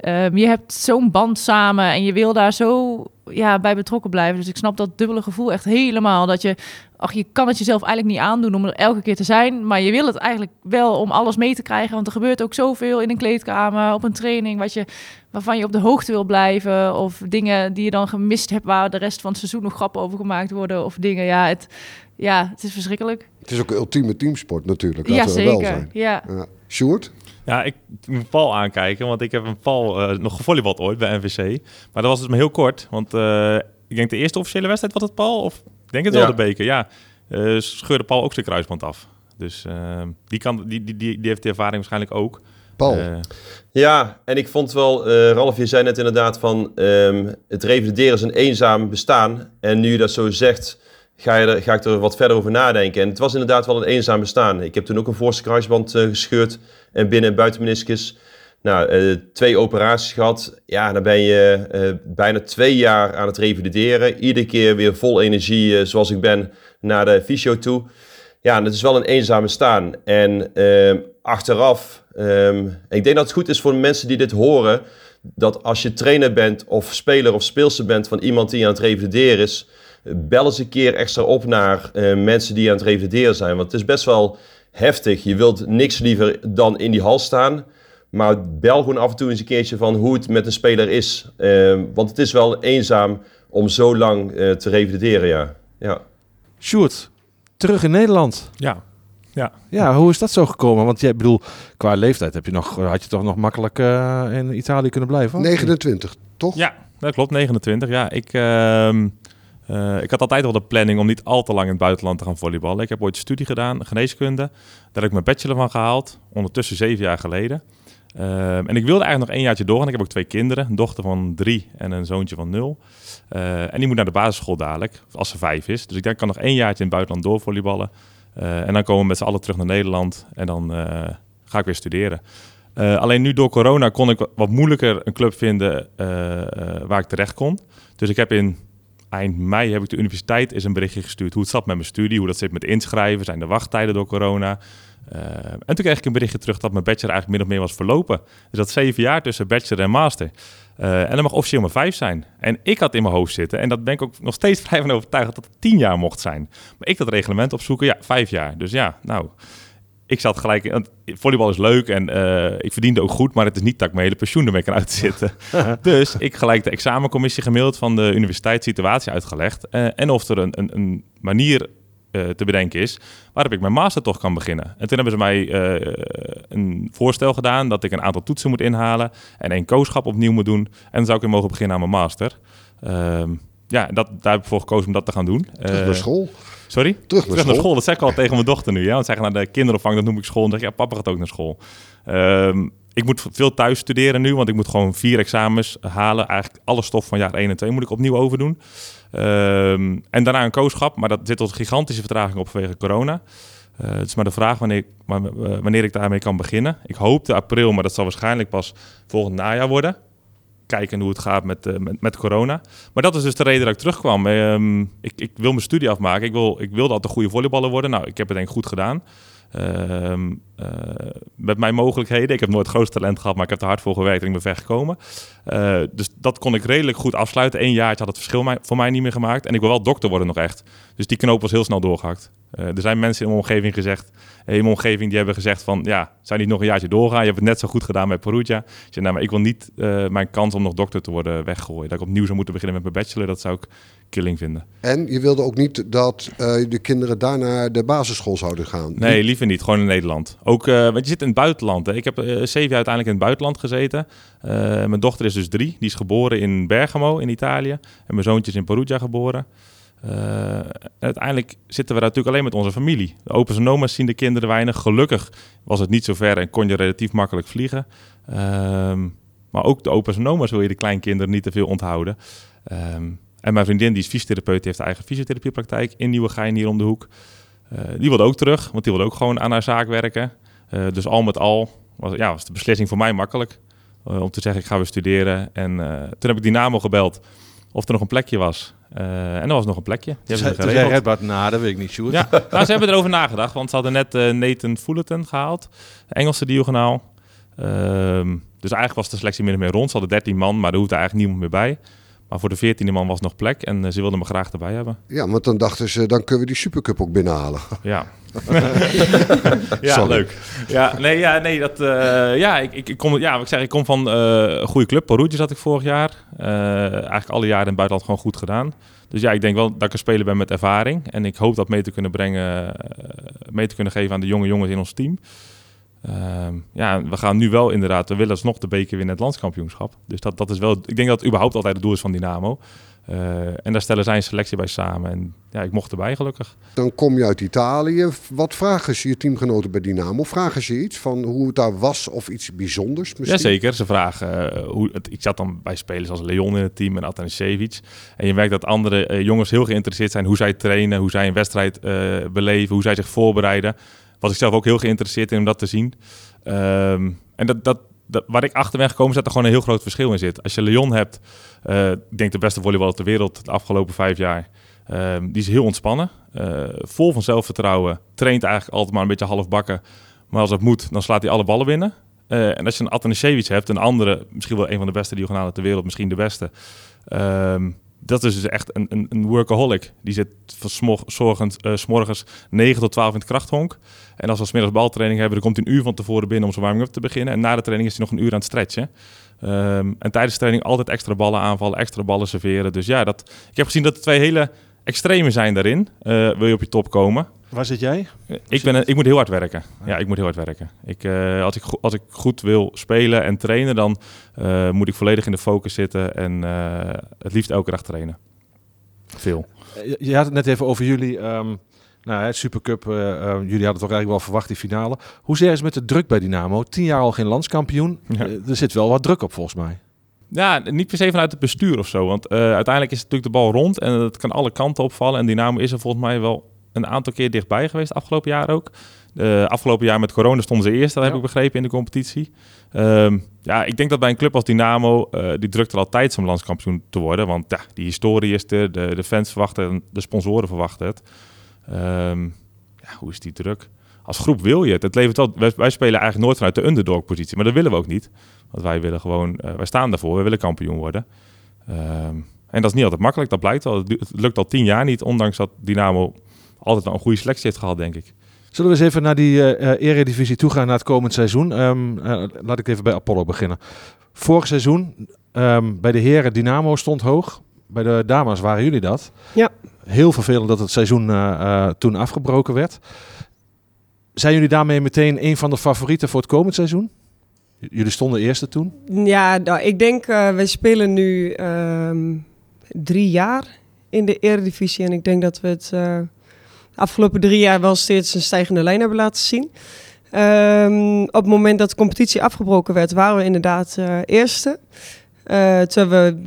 um, je hebt zo'n band samen en je wil daar zo ja, bij betrokken blijven. Dus ik snap dat dubbele gevoel echt helemaal. Dat je, ach, je kan het jezelf eigenlijk niet aandoen om er elke keer te zijn. Maar je wil het eigenlijk wel om alles mee te krijgen. Want er gebeurt ook zoveel in een kleedkamer, op een training, wat je, waarvan je op de hoogte wil blijven. Of dingen die je dan gemist hebt, waar de rest van het seizoen nog grappen over gemaakt worden. Of dingen, ja, het, ja, het is verschrikkelijk. Het is ook een ultieme teamsport natuurlijk. Ja, zeker. Wel zijn. Ja. ja. Sjoerd? Ja, ik moet Paul aankijken, want ik heb een Paul uh, nog gevolleybald ooit bij NVC. Maar dat was dus maar heel kort, want uh, ik denk de eerste officiële wedstrijd was het Paul, of denk het wel de beker, ja. Uh, scheurde Paul ook zijn kruisband af. Dus die, kan, die, die, die, die heeft de ervaring waarschijnlijk ook. Paul. ja, en ik vond wel, uh, Ralf, je zei net inderdaad van um, het revalideren is een eenzaam bestaan. En nu je dat zo zegt, ga, je er, ga ik er wat verder over nadenken. En het was inderdaad wel een eenzaam bestaan. Ik heb toen ook een voorste kruisband uh, gescheurd en binnen- en buitenmeniscus. Nou, uh, twee operaties gehad. Ja, dan ben je uh, bijna twee jaar aan het revalideren. Iedere keer weer vol energie, zoals ik ben, naar de fysio toe. Ja, het is wel een eenzaam bestaan. En ehm, achteraf, um, ik denk dat het goed is voor de mensen die dit horen... dat als je trainer bent of speler of speelster bent van iemand die aan het revalideren is bel eens een keer extra op naar mensen die aan het revalideren zijn. Want het is best wel heftig. Je wilt niks liever dan in die hal staan. Maar bel gewoon af en toe eens een keertje van hoe het met een speler is. Uh, want het is wel eenzaam om zo lang uh, te revalideren, ja. ja. Sjoerd, terug in Nederland. Ja. Ja. ja, hoe is dat zo gekomen? Want jij bedoel, qua leeftijd heb je nog, had je toch nog makkelijk uh, in Italië kunnen blijven? 29, toch? Ja, dat klopt, 29. Ja, ik, uh, ik had altijd wel de planning om niet al te lang in het buitenland te gaan volleyballen. Ik heb ooit studie gedaan, geneeskunde. Daar heb ik mijn bachelor van gehaald, ondertussen zeven jaar geleden. Uh, en ik wilde eigenlijk nog één jaartje doorgaan. Ik heb ook twee kinderen, een dochter van drie en een zoontje van nul. Uh, en die moet naar de basisschool dadelijk, als ze vijf is. Dus ik denk, ik kan nog één jaartje in het buitenland doorvolleyballen. en dan komen we met z'n allen terug naar Nederland en dan ga ik weer studeren. alleen nu door corona kon ik wat moeilijker een club vinden waar ik terecht kon. Dus ik heb in eind mei heb ik de universiteit eens een berichtje gestuurd hoe het zat met mijn studie, hoe dat zit met inschrijven, zijn de wachttijden door corona. Uh, en toen kreeg ik een berichtje terug dat mijn bachelor eigenlijk min of meer was verlopen. Dus dat zeven jaar tussen bachelor en master. Uh, en dat mag officieel maar vijf zijn. En ik had in mijn hoofd zitten, en dat ben ik ook nog steeds vrij van overtuigd, dat het tien jaar mocht zijn. Maar ik dat reglement opzoeken, ja, vijf jaar. Dus ja, nou, ik zat gelijk... want Volleybal is leuk en eh, ik verdiende ook goed, maar het is niet dat ik mijn hele pensioen ermee kan uitzitten. dus ik gelijk de examencommissie gemaild van de universiteitssituatie uitgelegd. eh, en of er een, een, een manier eh, te bedenken is waarop ik mijn master toch kan beginnen. En toen hebben ze mij een voorstel gedaan dat ik een aantal toetsen moet inhalen en één kooschap opnieuw moet doen. En dan zou ik weer mogen beginnen aan mijn master. Ehm, ja, dat, daar heb ik voor gekozen om dat te gaan doen. Naar school. Sorry? Terug naar Terug naar school. school. Dat zeg ik al tegen mijn dochter nu. Ja? Want zeggen naar de kinderopvang, dat noem ik school. En dan zeg ik, ja, papa gaat ook naar school. Ehm, ik moet veel thuis studeren nu, want ik moet gewoon vier examens halen. Eigenlijk alle stof van jaar 1 en 2 moet ik opnieuw overdoen. Ehm, en daarna een kooschap, maar dat zit tot gigantische vertraging op vanwege corona. Eh, het is maar de vraag wanneer, wa- wa- wanneer ik daarmee kan beginnen. Ik hoopte april, maar dat zal waarschijnlijk pas volgend najaar worden. Kijken hoe het gaat met, eh, met, met corona. Maar dat is dus de reden dat ik terugkwam. Ehm, ik, ik wil mijn studie afmaken. Ik, wil, ik wilde altijd een goede volleyballer worden. Nou, ik heb het denk ik goed gedaan. Ehm, eh, met mijn mogelijkheden. Ik heb nooit het grootste talent gehad, maar ik heb er hard voor gewerkt en ik ben ver gekomen. Eh, dus dat kon ik redelijk goed afsluiten. Eén jaar had het verschil mij, voor mij niet meer gemaakt. En ik wil wel dokter worden nog echt. Dus die knoop was heel snel doorgehakt. Eh, er zijn mensen in mijn omgeving gezegd, in mijn omgeving die hebben gezegd van, ja, zou niet nog een jaartje doorgaan? Je hebt het net zo goed gedaan bij Perugia. Ik zei, nou, maar ik wil niet eh, mijn kans om nog dokter te worden weggooien. Dat ik opnieuw zou moeten beginnen met mijn bachelor, dat zou ik killing vinden. En je wilde ook niet dat eh, de kinderen daar naar de basisschool zouden gaan. Nee, liever niet. Gewoon in Nederland. Ook, eh, want je zit in het buitenland. Hè. Ik heb zeven jaar uiteindelijk in het buitenland gezeten. Mijn dochter is dus drie. Die is geboren in Bergamo in Italië. En mijn zoontje is in Perugia geboren. En uiteindelijk zitten we daar natuurlijk alleen met onze familie. De open sonoma's zien de kinderen weinig. Gelukkig was het niet zo ver en kon je relatief makkelijk vliegen. Ehm, maar ook de open sonoma's wil je de kleinkinderen niet te veel onthouden. Ehm, en mijn vriendin, die is fysiotherapeut, heeft haar eigen fysiotherapiepraktijk in Nieuwegein hier om de hoek. Eh, die wilde ook terug, want die wilde ook gewoon aan haar zaak werken. Eh, dus al met al was, ja, was de beslissing voor mij makkelijk. om te zeggen, ik ga weer studeren. En toen heb ik Dynamo gebeld of er nog een plekje was. Eh, en er was nog een plekje. Die hebben ze hij geregeld. Redbart na, dat weet ik niet, Sjoerd. Ja, nou, ze hebben erover nagedacht, want ze hadden net eh, Nathan Fullerton gehaald, Engelse diagonaal. Ehm, dus eigenlijk was de selectie min of meer rond. Ze hadden 13 man, maar er hoefde eigenlijk niemand meer bij. Maar voor de 14e man was nog plek en eh, ze wilden me graag erbij hebben. Ja, want dan dachten ze, dan kunnen we die Supercup ook binnenhalen. Ja. ja, Sorry. leuk. Ja, nee, ja, nee dat, eh, ja, ik, ik, kom, ja, ik zeg, ik kom van eh, een goede club. Perugia zat ik vorig jaar. Eigenlijk alle jaren in het buitenland gewoon goed gedaan. Dus ja, ik denk wel dat ik een speler ben met ervaring. En ik hoop dat mee te kunnen brengen, mee te kunnen geven aan de jonge jongens in ons team. Ehm, ja, we gaan nu wel inderdaad, we willen alsnog de beker winnen het landskampioenschap. Dus dat, dat is wel, ik denk dat het überhaupt altijd het doel is van Dynamo. Eh, en daar stellen zij een selectie bij samen. En ja, ik mocht erbij gelukkig. Dan kom je uit Italië. Wat vragen ze je teamgenoten bij Dynamo? Vragen ze iets van hoe het daar was of iets bijzonders misschien? Jazeker, ze vragen eh, hoe het, ik zat dan bij spelers als Leon in het team en Atanasevic. En je merkt dat andere eh, jongens heel geïnteresseerd zijn hoe zij trainen, hoe zij een wedstrijd beleven, hoe zij zich voorbereiden. Was ik zelf ook heel geïnteresseerd in om dat te zien. Ehm, en dat, dat, dat, waar ik achter ben gekomen is dat er gewoon een heel groot verschil in zit. Als je Leon hebt, eh, ik denk de beste volleyballer ter wereld de afgelopen vijf jaar. Ehm, die is heel ontspannen, eh, vol van zelfvertrouwen. Traint eigenlijk altijd maar een beetje halfbakken. Maar als het moet, dan slaat hij alle ballen binnen. Eh, en als je een Atanasevic hebt, een andere, misschien wel een van de beste diagonalen ter wereld, misschien de beste. Ehm, dat is dus echt een, een, een workaholic. Die zit van smor- zorgend, eh, 's morgens 9 tot 12 in het krachthonk. En als we 's middags baltraining hebben, dan komt hij een uur van tevoren binnen om zijn warming-up te beginnen. En na de training is hij nog een uur aan het stretchen. Ehm, en tijdens de training altijd extra ballen aanvallen, extra ballen serveren. Dus ja, dat, ik heb gezien dat er twee hele extreme zijn daarin. Eh, wil je op je top komen? Waar zit jij? Ik, ben, een- ik moet heel hard werken. Ja, ik moet heel hard werken. Ik, eh, als, ik, als ik goed wil spelen en trainen, dan eh, moet ik volledig in de focus zitten en het liefst elke dag trainen. Veel. Je, had het net even over jullie. ehm nou, het Supercup. jullie hadden toch eigenlijk wel verwacht die finale. Hoezeer is het met de druk bij Dynamo? Tien jaar al geen landskampioen. Ja. Er zit wel wat druk op volgens mij. Ja, niet per se vanuit het bestuur of zo. Want eh, uiteindelijk is natuurlijk de bal rond en het kan alle kanten opvallen. En Dynamo is er volgens mij wel een aantal keer dichtbij geweest, afgelopen jaar ook. Afgelopen jaar met corona stonden ze eerst, dat heb ik begrepen, in de competitie. Ehm, ja, ik denk dat bij een club als Dynamo, eh, die drukt er altijd om landskampioen te worden. Want ja, die historie is er, de, de fans verwachten het, de sponsoren verwachten het. Ehm, ja, hoe is die druk? Als groep wil je het. het levert wel, wij, wij spelen eigenlijk nooit vanuit de underdog-positie, maar dat willen we ook niet. Want wij willen gewoon, eh, wij staan daarvoor, we willen kampioen worden. Ehm, en dat is niet altijd makkelijk, dat blijkt wel. Het lukt al tien jaar niet, ondanks dat Dynamo altijd wel een goede selectie heeft gehad, denk ik. Zullen we eens even naar die uh, eredivisie toe gaan naar het komend seizoen? Um, uh, laat ik even bij Apollo beginnen. Vorig seizoen um, bij de heren Dynamo stond hoog. Bij de dames waren jullie dat. Ja. Heel vervelend dat het seizoen uh, toen afgebroken werd. Zijn jullie daarmee meteen een van de favorieten voor het komend seizoen? Jullie stonden eerste toen? Ja, nou, ik denk, uh, wij spelen nu um, drie jaar in de Eredivisie. En ik denk dat we het uh, afgelopen drie jaar wel steeds een stijgende lijn hebben laten zien. Um, op het moment dat de competitie afgebroken werd, waren we inderdaad uh, eerste. terwijl we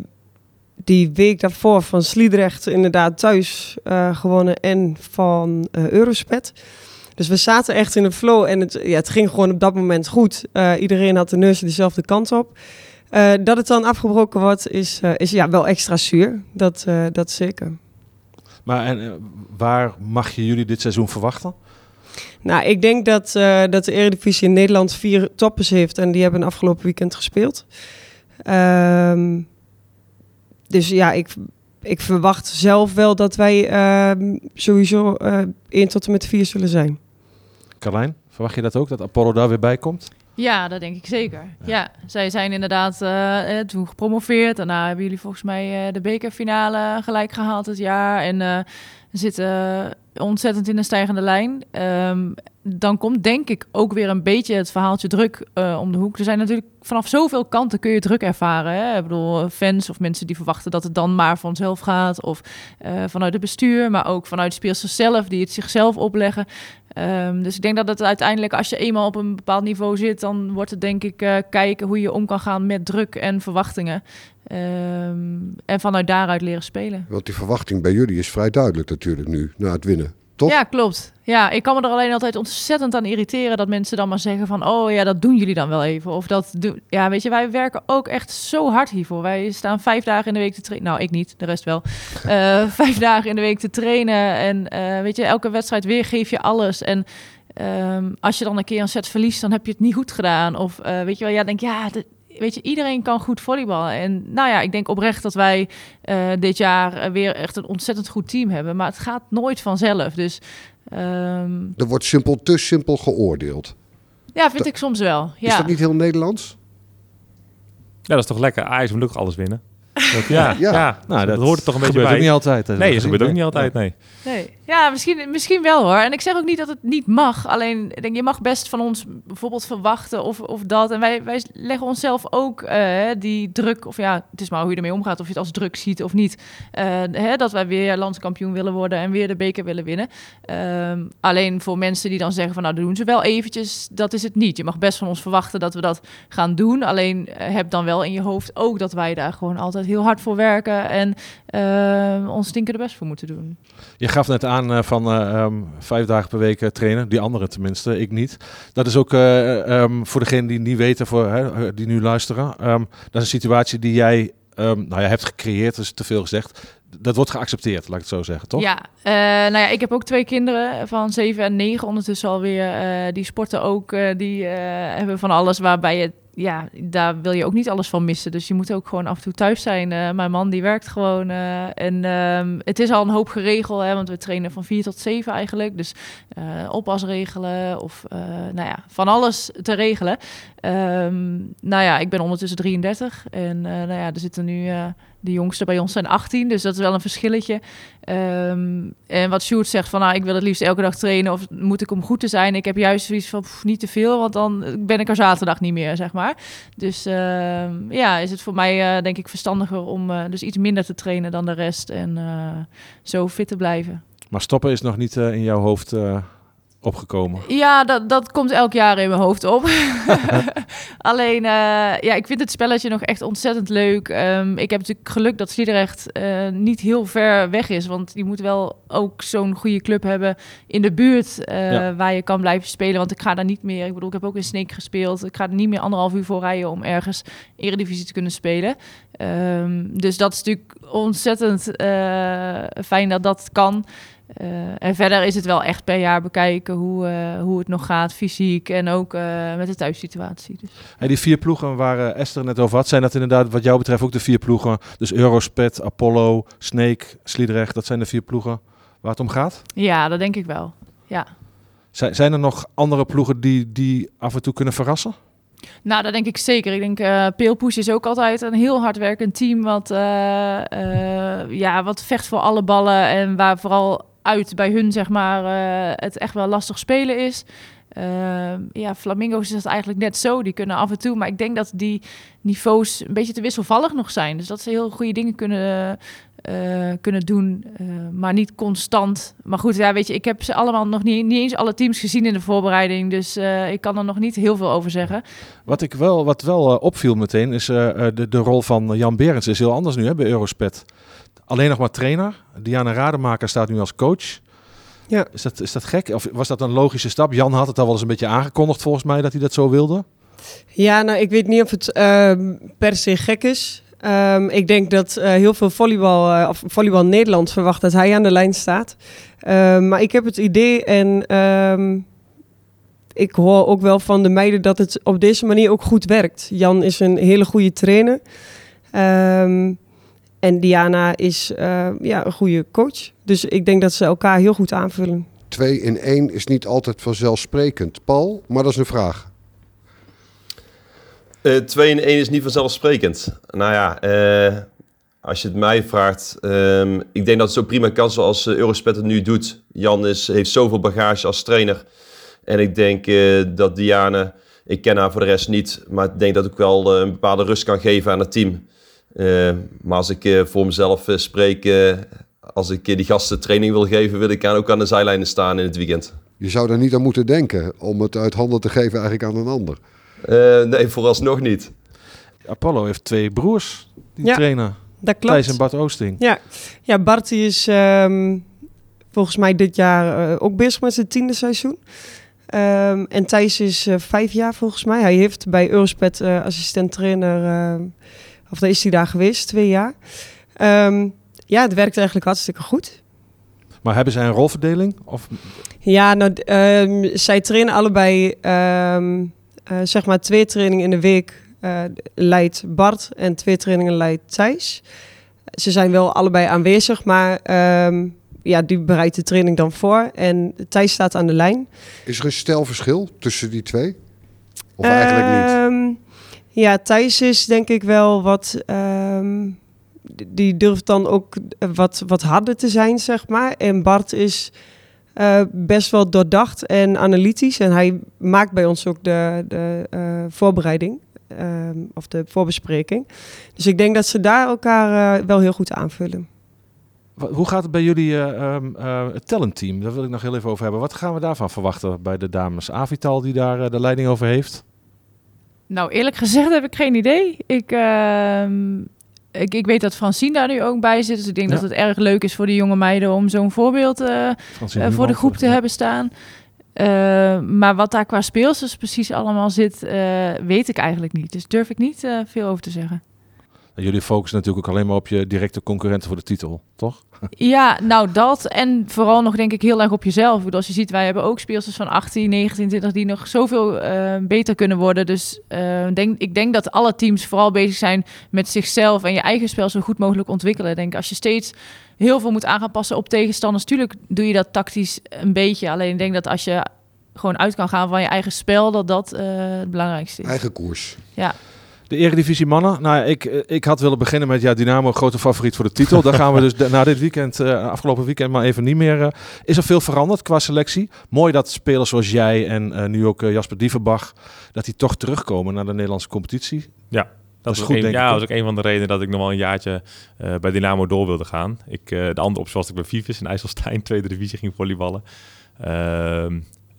die week daarvoor van Sliedrecht inderdaad thuis gewonnen en van Eurospet. Dus we zaten echt in de flow en het, ja, het ging gewoon op dat moment goed. Uh, iedereen had de neus dezelfde kant op. Uh, dat het dan afgebroken wordt, is, uh, is ja, wel extra zuur. Dat, dat zeker. Maar en, waar mag je jullie dit seizoen verwachten? Nou, ik denk dat, dat de Eredivisie in Nederland vier toppers heeft en die hebben afgelopen weekend gespeeld. Um, dus ja, ik, ik verwacht zelf wel dat wij uh, sowieso uh, 1 tot en met 4 zullen zijn. Carlijn, verwacht je dat ook, dat Apollo daar weer bij komt? Ja, dat denk ik zeker. Ja, ja zij zijn inderdaad uh, toen gepromoveerd. Daarna hebben jullie volgens mij uh, de bekerfinale gelijk gehaald het jaar. En uh, zitten ontzettend in een stijgende lijn. Um, dan komt denk ik ook weer een beetje het verhaaltje druk uh, om de hoek. Er zijn natuurlijk vanaf zoveel kanten kun je druk ervaren. Hè? Ik bedoel, fans of mensen die verwachten dat het dan maar vanzelf gaat. Of uh, vanuit het bestuur, maar ook vanuit speelsters zelf die het zichzelf opleggen. Um, dus ik denk dat het uiteindelijk, als je eenmaal op een bepaald niveau zit, dan wordt het denk ik uh, kijken hoe je om kan gaan met druk en verwachtingen. Um, en vanuit daaruit leren spelen. Want die verwachting bij jullie is vrij duidelijk natuurlijk nu, na het winnen. Toch? Ja, klopt. Ja, ik kan me er alleen altijd ontzettend aan irriteren dat mensen dan maar zeggen van, oh ja, dat doen jullie dan wel even. Of dat doen, ja, weet je, wij werken ook echt zo hard hiervoor. Wij staan vijf dagen in de week te trainen. Nou, ik niet, de rest wel. Uh, vijf dagen in de week te trainen en uh, weet je, elke wedstrijd weer geef je alles. En um, als je dan een keer een set verliest, dan heb je het niet goed gedaan. Of uh, weet je wel, ja, denk ja, weet je, iedereen kan goed volleyballen. En nou ja, ik denk oprecht dat wij uh, dit jaar weer echt een ontzettend goed team hebben. Maar het gaat nooit vanzelf. Dus, um... Er wordt simpel, te simpel geoordeeld. Ja, vind dat, ik soms wel. Ja. Is dat niet heel Nederlands? Ja, dat is toch lekker. Ajax moet ook alles winnen. Dat, ja, ja. ja. Nou, dat, dat hoort er toch een beetje gebeurt bij. ook niet altijd. Nee, dat gebeurt ook niet altijd, nee. Nee. Ja, misschien, misschien wel hoor. En ik zeg ook niet dat het niet mag. Alleen, denk, je mag best van ons bijvoorbeeld verwachten of, of dat. En wij, wij leggen onszelf ook uh, die druk, of ja, het is maar hoe je ermee omgaat, of je het als druk ziet of niet. Uh, hè, dat wij weer landskampioen willen worden en weer de beker willen winnen. Um, alleen voor mensen die dan zeggen van, nou, dat doen ze wel eventjes, dat is het niet. Je mag best van ons verwachten dat we dat gaan doen. Alleen uh, heb dan wel in je hoofd ook dat wij daar gewoon altijd heel hard voor werken en ons stinken er best voor moeten doen. Je gaf net aan uh, van uh, um, vijf dagen per week uh, trainen. Die anderen tenminste, ik niet. Dat is ook um, voor degenen die niet weten, voor, die nu luisteren. Um, dat is een situatie die jij nou ja, hebt gecreëerd, is te veel gezegd. Dat wordt geaccepteerd, laat ik het zo zeggen, toch? Ja, nou ja, ik heb ook twee kinderen van zeven en negen ondertussen alweer. die sporten ook, die hebben van alles waarbij je ja, daar wil je ook niet alles van missen. Dus je moet ook gewoon af en toe thuis zijn. Uh, mijn man die werkt gewoon. Uh, en um, het is al een hoop geregeld, hè, want we trainen van vier tot zeven eigenlijk. Dus uh, oppas regelen of nou ja, van alles te regelen. Um, nou ja, ik ben ondertussen 33 en nou ja, er zitten nu de jongste bij ons zijn 18, dus dat is wel een verschilletje. Um, en wat Sjoerd zegt van, nou, ik wil het liefst elke dag trainen of moet ik om goed te zijn? Ik heb juist zoiets van, niet te veel, want dan ben ik er zaterdag niet meer, zeg maar. Dus uh, ja, is het voor mij uh, denk ik verstandiger om uh, dus iets minder te trainen dan de rest en uh, zo fit te blijven. Maar stoppen is nog niet in jouw hoofd opgekomen? Ja, dat, dat komt elk jaar in mijn hoofd op. Alleen, uh, ja, ik vind het spelletje nog echt ontzettend leuk. Um, ik heb natuurlijk geluk dat Sliedrecht uh, niet heel ver weg is. Want je moet wel ook zo'n goede club hebben in de buurt uh, ja. waar je kan blijven spelen. Want ik ga daar niet meer, ik bedoel, ik heb ook in Sneek gespeeld. Ik ga er niet meer anderhalf uur voor rijden om ergens Eredivisie te kunnen spelen. Um, dus dat is natuurlijk ontzettend fijn dat dat kan. Uh, en verder is het wel echt per jaar bekijken hoe, uh, hoe het nog gaat, fysiek en ook uh, met de thuissituatie. Dus. Hey, die vier ploegen waar Esther net over had, zijn dat inderdaad wat jou betreft ook de vier ploegen? Dus Eurospet, Apollo, Snake, Sliedrecht, dat zijn de vier ploegen waar het om gaat? Ja, dat denk ik wel. Ja. Zijn, zijn er nog andere ploegen die, die af en toe kunnen verrassen? Nou, dat denk ik zeker. Ik denk uh, Peelpoes is ook altijd een heel hardwerkend team wat, uh, uh, ja, wat vecht voor alle ballen en waar vooral uit bij hun zeg maar het echt wel lastig spelen is. ja, Flamingo's is dat eigenlijk net zo. Die kunnen af en toe, maar ik denk dat die niveaus een beetje te wisselvallig nog zijn. Dus dat ze heel goede dingen kunnen uh, kunnen doen, maar niet constant. Maar goed, ja, weet je, ik heb ze allemaal nog niet, niet eens alle teams gezien in de voorbereiding, dus ik kan er nog niet heel veel over zeggen. Wat ik wel, wat wel opviel meteen, is de, de rol van Jan Berends is heel anders nu hè, bij Eurospet. Alleen nog maar trainer. Diana Rademaker staat nu als coach. Ja. Is, dat, is dat gek? Of was dat een logische stap? Jan had het al wel eens een beetje aangekondigd volgens mij dat hij dat zo wilde. Ja, nou, ik weet niet of het ehm, per se gek is. Um, ik denk dat uh, heel veel volleybal, uh, of volleybal Nederland verwacht dat hij aan de lijn staat. Um, maar ik heb het idee en um, ik hoor ook wel van de meiden dat het op deze manier ook goed werkt. Jan is een hele goede trainer. En Diana is uh, ja, een goede coach. Dus ik denk dat ze elkaar heel goed aanvullen. Twee in één is niet altijd vanzelfsprekend. Paul, maar dat is een vraag. Uh, 2 in 1 is niet vanzelfsprekend. Nou ja, uh, als je het mij vraagt, um, ik denk dat het zo prima kan zoals uh, Eurospet het nu doet. Jan is, heeft zoveel bagage als trainer. En ik denk uh, dat Diane, ik ken haar voor de rest niet, maar ik denk dat ik wel een bepaalde rust kan geven aan het team. Maar als ik voor mezelf spreek, als ik die gasten training wil geven, wil ik ook aan de zijlijnen staan in het weekend. Je zou daar niet aan moeten denken om het uit handen te geven eigenlijk aan een ander. Uh, nee, vooralsnog niet. Apollo heeft twee broers die ja, trainen. Dat klopt. Thijs en Bart Oosting. Ja, ja Bart die is um, volgens mij dit jaar uh, ook bezig met zijn tiende seizoen. Um, en Thijs is uh, vijf jaar volgens mij. Hij heeft bij Eurospet assistent trainer, of daar is hij daar geweest, twee jaar. Um, ja, het werkt eigenlijk hartstikke goed. Maar hebben zij een rolverdeling? Of? Ja, nou, zij trainen allebei uh, zeg maar twee trainingen in de week uh, leidt Bart en twee trainingen leidt Thijs. Ze zijn wel allebei aanwezig, maar um, ja, die bereidt de training dan voor. En Thijs staat aan de lijn. Is er een stelverschil tussen die twee? Of eigenlijk um, niet? Ja, Thijs is denk ik wel wat... Um, die durft dan ook wat, wat harder te zijn, zeg maar. En Bart is uh, best wel doordacht en analytisch. En hij maakt bij ons ook de, de uh, voorbereiding. Uh, of de voorbespreking. Dus ik denk dat ze daar elkaar uh, wel heel goed aanvullen. Hoe gaat het bij jullie um, het talentteam? Daar wil ik nog heel even over hebben. Wat gaan we daarvan verwachten bij de dames? Avital die daar de leiding over heeft? Nou, eerlijk gezegd heb ik geen idee. Ik, ehm, ik, ik weet dat Francine daar nu ook bij zit. Dus ik denk ja. dat het erg leuk is voor de jonge meiden om zo'n voorbeeld uh, uh, voor de groep te ja. hebben staan. Uh, maar wat daar qua speelsters precies allemaal zit, weet ik eigenlijk niet. Dus durf ik niet veel over te zeggen. Jullie focussen natuurlijk ook alleen maar op je directe concurrenten voor de titel, toch? Ja, nou dat. En vooral nog denk ik heel erg op jezelf. Als je ziet, wij hebben ook speelsters van 18, 19, 20 die nog zoveel uh, beter kunnen worden. Dus uh, denk, ik denk dat alle teams vooral bezig zijn met zichzelf en je eigen spel zo goed mogelijk ontwikkelen. Ik denk als je steeds heel veel moet aan gaan passen op tegenstanders, natuurlijk doe je dat tactisch een beetje. Alleen ik denk dat als je gewoon uit kan gaan van je eigen spel, dat dat uh, het belangrijkste is. Eigen koers. Ja. De Eredivisie mannen. Nou, ik, ik had willen beginnen met ja, Dynamo, grote favoriet voor de titel. Daar gaan we dus na dit weekend, uh, afgelopen weekend, maar even niet meer. Uh, is er veel veranderd qua selectie? Mooi dat spelers zoals jij en uh, nu ook Jasper Dievenbach, dat die toch terugkomen naar de Nederlandse competitie. Ja, dat, is goed, een, ja, dat was ook een van de redenen dat ik nog wel een jaartje uh, bij Dynamo door wilde gaan. Ik, uh, de andere optie was dat ik bij Vives in IJsselstein, tweede divisie, ging volleyballen. Uh,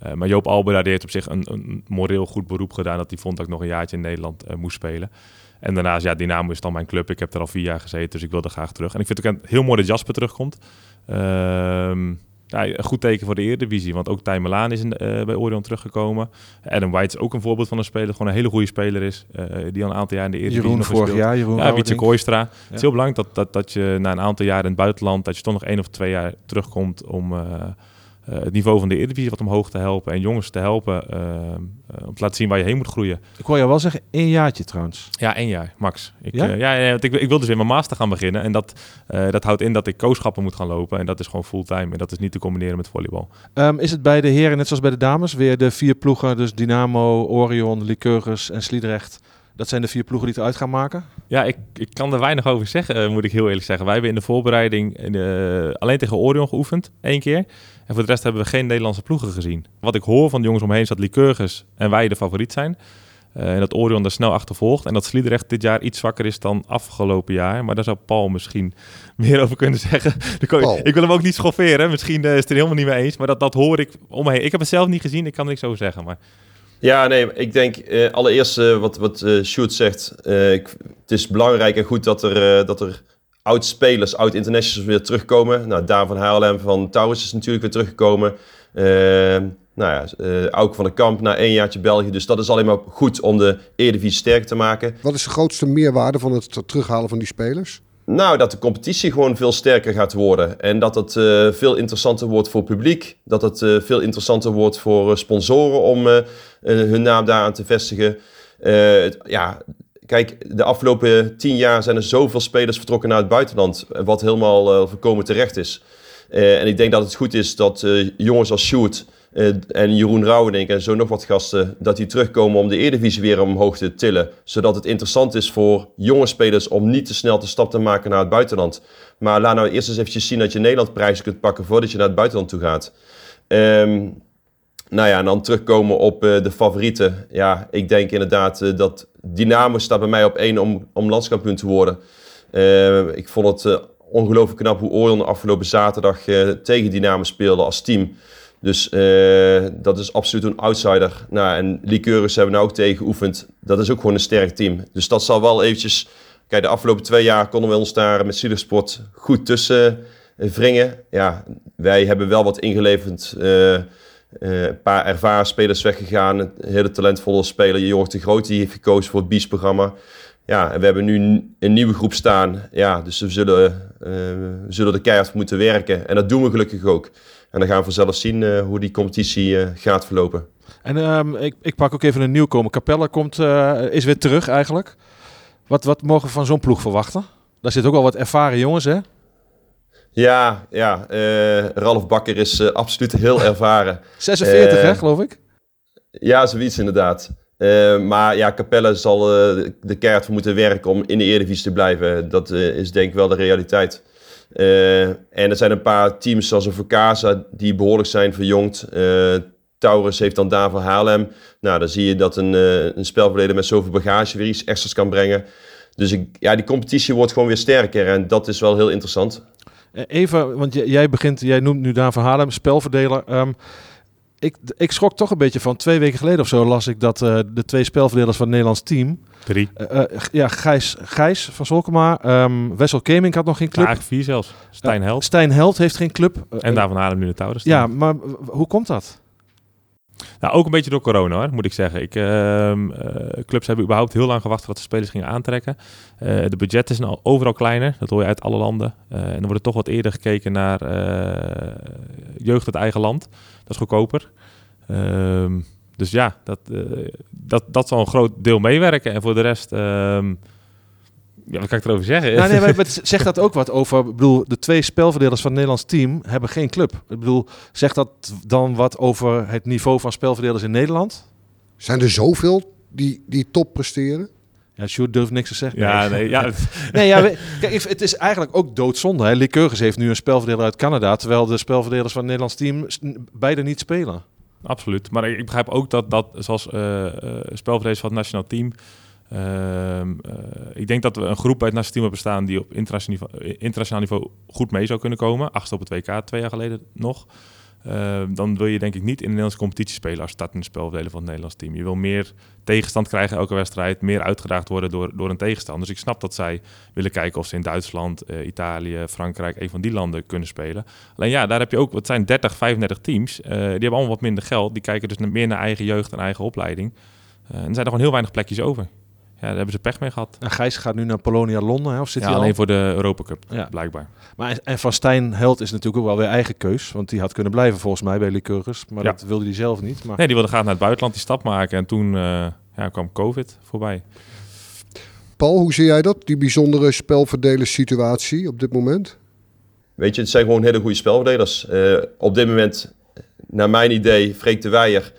uh, maar Joop Albera die heeft op zich een, een, moreel goed beroep gedaan... dat hij vond dat ik nog een jaartje in Nederland uh, moest spelen. En daarnaast, ja, Dynamo is dan mijn club. Ik heb er al vier jaar gezeten, dus ik wilde graag terug. En ik vind het ook heel mooi dat Jasper terugkomt. Ehm, ja, een goed teken voor de Eredivisie, want ook Tij Melaan is in, uh, bij Orion teruggekomen. Adam White is ook een voorbeeld van een speler, gewoon een hele goede speler is, uh, die al een aantal jaar in de Eredivisie Jeroen nog vorig jaar, Jeroen Ja, Wietse Kooistra. Ja. Het is heel belangrijk dat, dat, dat je na een aantal jaar in het buitenland, dat je toch nog één of twee jaar terugkomt om... Uh, eh, het niveau van de Eredivisie wat omhoog te helpen en jongens te helpen eh, eh, om te laten zien waar je heen moet groeien. Ik hoor jou wel zeggen, één jaartje trouwens. Ja, één jaar, max. Ik, Ja? ja? ja, ja, want ik, ik wil dus weer mijn master gaan beginnen en dat, dat houdt in dat ik kooschappen moet gaan lopen en dat is gewoon fulltime en dat is niet te combineren met volleybal. Ehm, is het bij de heren net zoals bij de dames weer de vier ploegen, dus Dynamo, Orion, Lycurgus en Sliedrecht. Dat zijn de vier ploegen die het uit gaan maken? Ja, ik, ik kan er weinig over zeggen, moet ik heel eerlijk zeggen. Wij hebben in de voorbereiding alleen tegen Orion geoefend, één keer. En voor de rest hebben we geen Nederlandse ploegen gezien. Wat ik hoor van de jongens omheen is dat Lycurgus en wij de favoriet zijn. Eh, en dat Orion er snel achtervolgt. En dat Sliedrecht dit jaar iets zwakker is dan afgelopen jaar. Maar daar zou Paul misschien meer over kunnen zeggen. Paul. Ik wil hem ook niet schofferen. Misschien eh, is het er helemaal niet mee eens. Maar dat, dat hoor ik om me heen. Ik heb het zelf niet gezien. Ik kan er niks over zeggen. Maar Ja, nee, ik denk eh, allereerst wat, wat Sjoerd zegt. ik, het is belangrijk en goed dat er, dat er oud-spelers, oud-internationals weer terugkomen. Nou, Daan van Haarlem van Taurus is natuurlijk weer teruggekomen. Eh, nou ja, Auke van der Kamp na één jaartje België. Dus dat is alleen maar goed om de Eredivisie sterker te maken. Wat is de grootste meerwaarde van het terughalen van die spelers? Nou, dat de competitie gewoon veel sterker gaat worden. En dat het eh, veel interessanter wordt voor publiek. Dat het veel interessanter wordt voor sponsoren om hun naam daaraan te vestigen. Het- ja, kijk, de afgelopen tien jaar zijn er zoveel spelers vertrokken naar het buitenland. Wat helemaal eh voorkomen terecht is. Eh, en ik denk dat het goed is dat eh, jongens als Sjoerd eh, en Jeroen Rauwenink en zo nog wat gasten... dat die terugkomen om de Eredivisie weer omhoog te tillen. Zodat het interessant is voor jonge spelers om niet te snel de stap te maken naar het buitenland. Maar laat nou eerst eens eventjes zien dat je Nederland prijzen kunt pakken voordat je naar het buitenland toe gaat. Ehm, nou ja, en dan terugkomen op eh, de favorieten. Ja, ik denk inderdaad eh, dat Dynamo staat bij mij op één om, om landskampioen te worden. Eh, ik vond het ongelooflijk knap hoe Orion afgelopen zaterdag tegen Dynamo speelde als team. Dus dat is absoluut een outsider. Nou, en Lycurgus hebben we nou ook tegen geoefend. Dat is ook gewoon een sterk team. Dus dat zal wel eventjes... Kijk, de afgelopen twee jaar konden we ons daar met Sport goed tussen wringen. Ja, wij hebben wel wat ingeleverd. Eh, een paar ervaren spelers weggegaan. Een hele talentvolle speler, Jorg de Groot, die heeft gekozen voor het BIES-programma. Ja, en we hebben nu een- nieuwe groep staan. Ja, dus we zullen, we zullen er keihard moeten werken. En dat doen we gelukkig ook. En dan gaan we vanzelf zien eh, hoe die competitie gaat verlopen. En ehm, ik, ik pak ook even een nieuwkomer. Capelle komt, is weer terug eigenlijk. Wat, wat mogen we van zo'n ploeg verwachten? Daar zitten ook wel wat ervaren jongens, hè? Ja, ja eh, Ralf Bakker is eh, absoluut heel ervaren. 46, Eh, hè, geloof ik? Ja, zoiets inderdaad. Eh, maar ja, Capelle zal eh, de keihard voor moeten werken om in de Eredivisie te blijven. Dat eh, is denk ik wel de realiteit. Eh, en er zijn een paar teams zoals een die behoorlijk zijn verjongd. Eh Taurus heeft dan Daan van Haarlem. Nou, dan zie je dat een, eh een spelverleden met zoveel bagage weer iets extra's kan brengen. Dus ik, ja, die competitie wordt gewoon weer sterker en dat is wel heel interessant. Eh, Even, want jij begint, jij noemt nu Daan van Haarlem, spelverdeler. Ehm, ik, ik schrok toch een beetje van twee weken geleden of zo las ik dat eh, de twee spelverdelers van het Nederlands team, drie. eh, ja, Gijs, Gijs van Solkema, ehm Wessel Keming had nog geen club. Eigenlijk vier zelfs. Stijn Held. Stijn Held heeft geen club. En daarvan halen nu de Taurus. Ja, maar hoe komt dat? Nou, ook een beetje door corona, hoor, moet ik zeggen. Ik, ehm, eh, clubs hebben überhaupt heel lang gewacht voordat ze spelers gingen aantrekken. Eh, de budgetten zijn al overal kleiner, dat hoor je uit alle landen. Eh, en er wordt toch wat eerder gekeken naar jeugd uit eigen land. Dat is goedkoper. Ehm, dus ja, dat, dat, dat zal een groot deel meewerken. En voor de rest, ehm, ja, wat kan ik erover zeggen? Nou, nee, maar het zegt dat ook wat over? Ik bedoel, de twee spelverdelers van het Nederlands team hebben geen club. Ik bedoel, zegt dat dan wat over het niveau van spelverdelers in Nederland? Zijn er zoveel die, die top presteren? Ja, Sjoerd durft niks te zeggen. ja, nee, ja, Nee, ja, kijk, het is eigenlijk ook doodzonde. Hè. Lycurgus heeft nu een spelverdeler uit Canada, terwijl de spelverdelers van het Nederlands team beide niet spelen. Absoluut. Maar ik, ik begrijp ook dat, dat zoals eh eh, spelverdelers van het nationaal team... ehm, eh, ik denk dat we een groep het nationaal team hebben staan... die op internationaal niveau, eh, internationaal niveau goed mee zou kunnen komen. Achtste op het WK, twee jaar geleden nog. Ehm, dan wil je denk ik niet in de Nederlandse competitie spelen... als startende spelverdeler van het Nederlands team. Je wil meer tegenstand krijgen elke wedstrijd... meer uitgedaagd worden door, door een tegenstander. Dus ik snap dat zij willen kijken of ze in Duitsland, eh, Italië, Frankrijk... een van die landen kunnen spelen. Alleen ja, daar heb je ook, het zijn 30, 35 teams. die hebben allemaal wat minder geld. Die kijken dus meer naar eigen jeugd en eigen opleiding. En er zijn er gewoon heel weinig plekjes over. Daar hebben ze pech mee gehad. En Gijs gaat nu naar Polonia Londen, hè? of zit Ja, hij al? alleen voor de Europa Cup, Ja. blijkbaar. Maar en Van Stijn Held is natuurlijk ook wel weer eigen keus. Want die had kunnen blijven volgens mij bij Lycurgus. Maar Ja. dat wilde hij zelf niet. Maar Nee, die wilde graag naar het buitenland die stap maken. En toen eh, ja, kwam COVID voorbij. Paul, hoe zie jij dat? Die bijzondere spelverdelerssituatie op dit moment? Weet je, het zijn gewoon hele goede spelverdelers. Eh, op dit moment, naar mijn idee, Freek de Weijer,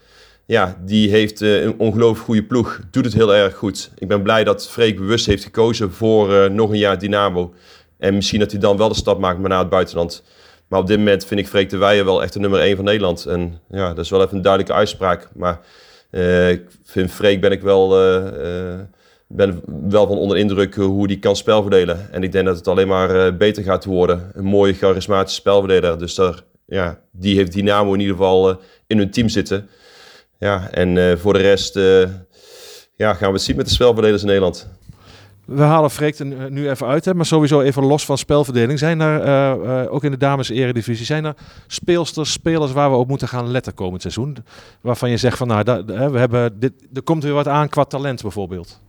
ja, die heeft eh, een ongelooflijk goede ploeg. Doet het heel erg goed. Ik ben blij dat Freek bewust heeft gekozen voor eh, nog een jaar Dynamo. En misschien dat hij dan wel de stap maakt, maar naar het buitenland. Maar op dit moment vind ik Freek de Weijer wel echt de nummer 1 van Nederland. En ja, dat is wel even een duidelijke uitspraak. Maar eh, ik vind Freek ben ik wel, ben wel van onder de indruk hoe die kan spelverdelen. En ik denk dat het alleen maar beter gaat worden. Een mooie, charismatische spelverdeler. Dus daar, ja, die heeft Dynamo in ieder geval in hun team zitten. Ja, en eh, voor de rest eh, ja, gaan we het zien met de spelverdelers in Nederland. we halen Freek er nu- even uit. Hè? Maar sowieso even los van spelverdeling. Zijn er, eh, eh, ook in de dames eredivisie, zijn er speelsters, spelers waar we op moeten gaan letten komend seizoen? Waarvan je zegt van, nou, we hebben dit, er komt weer wat aan qua talent bijvoorbeeld.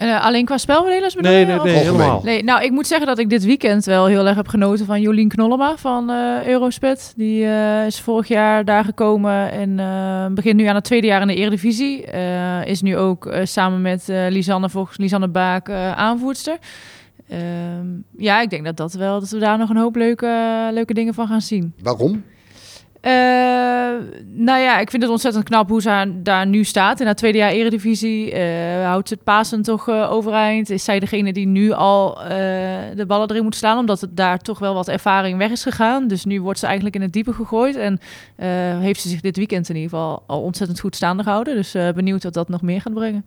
Eh, alleen qua spelverdelers bedoel Nee, je, nee, nee, helemaal. Nee, nou, ik moet zeggen dat ik dit weekend wel heel erg heb genoten van Jolien Knollema van eh Eurospet. Die eh, is vorig jaar daar gekomen en eh, begint nu aan het tweede jaar in de Eredivisie. Eh, is nu ook eh, samen met eh, Lisanne, volgens Lisanne Baak, eh, aanvoerster. Ehm, ja, ik denk dat, dat, wel, dat we daar nog een hoop leuke, leuke dingen van gaan zien. Waarom? Eh, nou ja, ik vind het ontzettend knap hoe ze daar nu staat in haar tweede jaar eredivisie. Eh houdt het Pasen toch eh, overeind? Is zij degene die nu al de ballen erin moet slaan? Omdat het daar toch wel wat ervaring weg is gegaan. Dus nu wordt ze eigenlijk in het diepe gegooid. En heeft ze zich dit weekend in ieder geval al ontzettend goed staande gehouden. Dus benieuwd wat dat nog meer gaat brengen.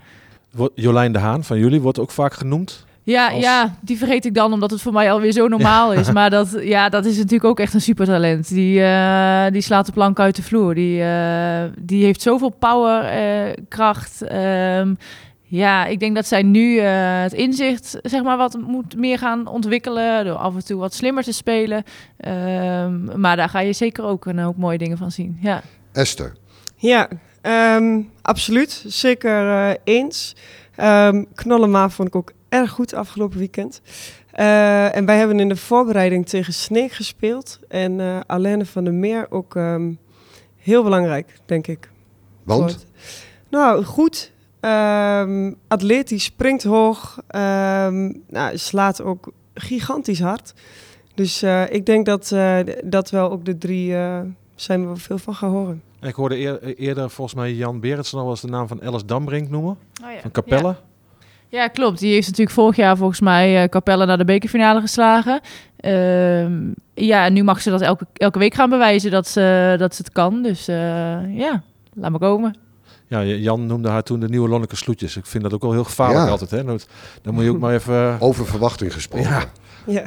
Jolijn de Haan van jullie wordt ook vaak genoemd. Ja, Als- ja, die vergeet ik dan omdat het voor mij alweer zo normaal is. Maar dat, ja, dat is natuurlijk ook echt een supertalent. Die, eh, die slaat de plank uit de vloer. Die, eh, die heeft zoveel power, eh, kracht. Ehm, ja, ik denk dat zij nu eh, het inzicht zeg maar, wat moet meer gaan ontwikkelen. Door af en toe wat slimmer te spelen. Ehm, maar daar ga je zeker ook een hoop mooie dingen van zien. Ja. Esther. Ja, ehm, absoluut. Zeker eh, eens. Ehm Knollema vond ik ook erg goed afgelopen weekend. Eh, en wij hebben in de voorbereiding tegen Sneek gespeeld. En eh Alaine van der Meer ook ehm, heel belangrijk, denk ik. Want? Goed. Nou, goed. Ehm, atletisch, springt hoog. ehm, nou, slaat ook gigantisch hard. Dus eh, ik denk dat, eh, dat wel ook de drie eh, zijn we wel veel van gaan horen. En ik hoorde eer- eerder volgens mij Jan Berendsen al eens de naam van Alice Dambrink noemen. Oh, ja. Van Capelle. Ja, klopt. Die heeft natuurlijk vorig jaar volgens mij eh Capelle naar de bekerfinale geslagen. Ehm, ja, en nu mag ze dat elke, elke week gaan bewijzen dat ze, dat ze het kan. Dus eh, ja, laat maar komen. Ja, Jan noemde haar toen de nieuwe Lonneke Sloetjes. Ik vind dat ook wel heel gevaarlijk Ja. altijd. Hè? Dan dan moet je ook maar even... Over verwachting gesproken. Ja. Ja.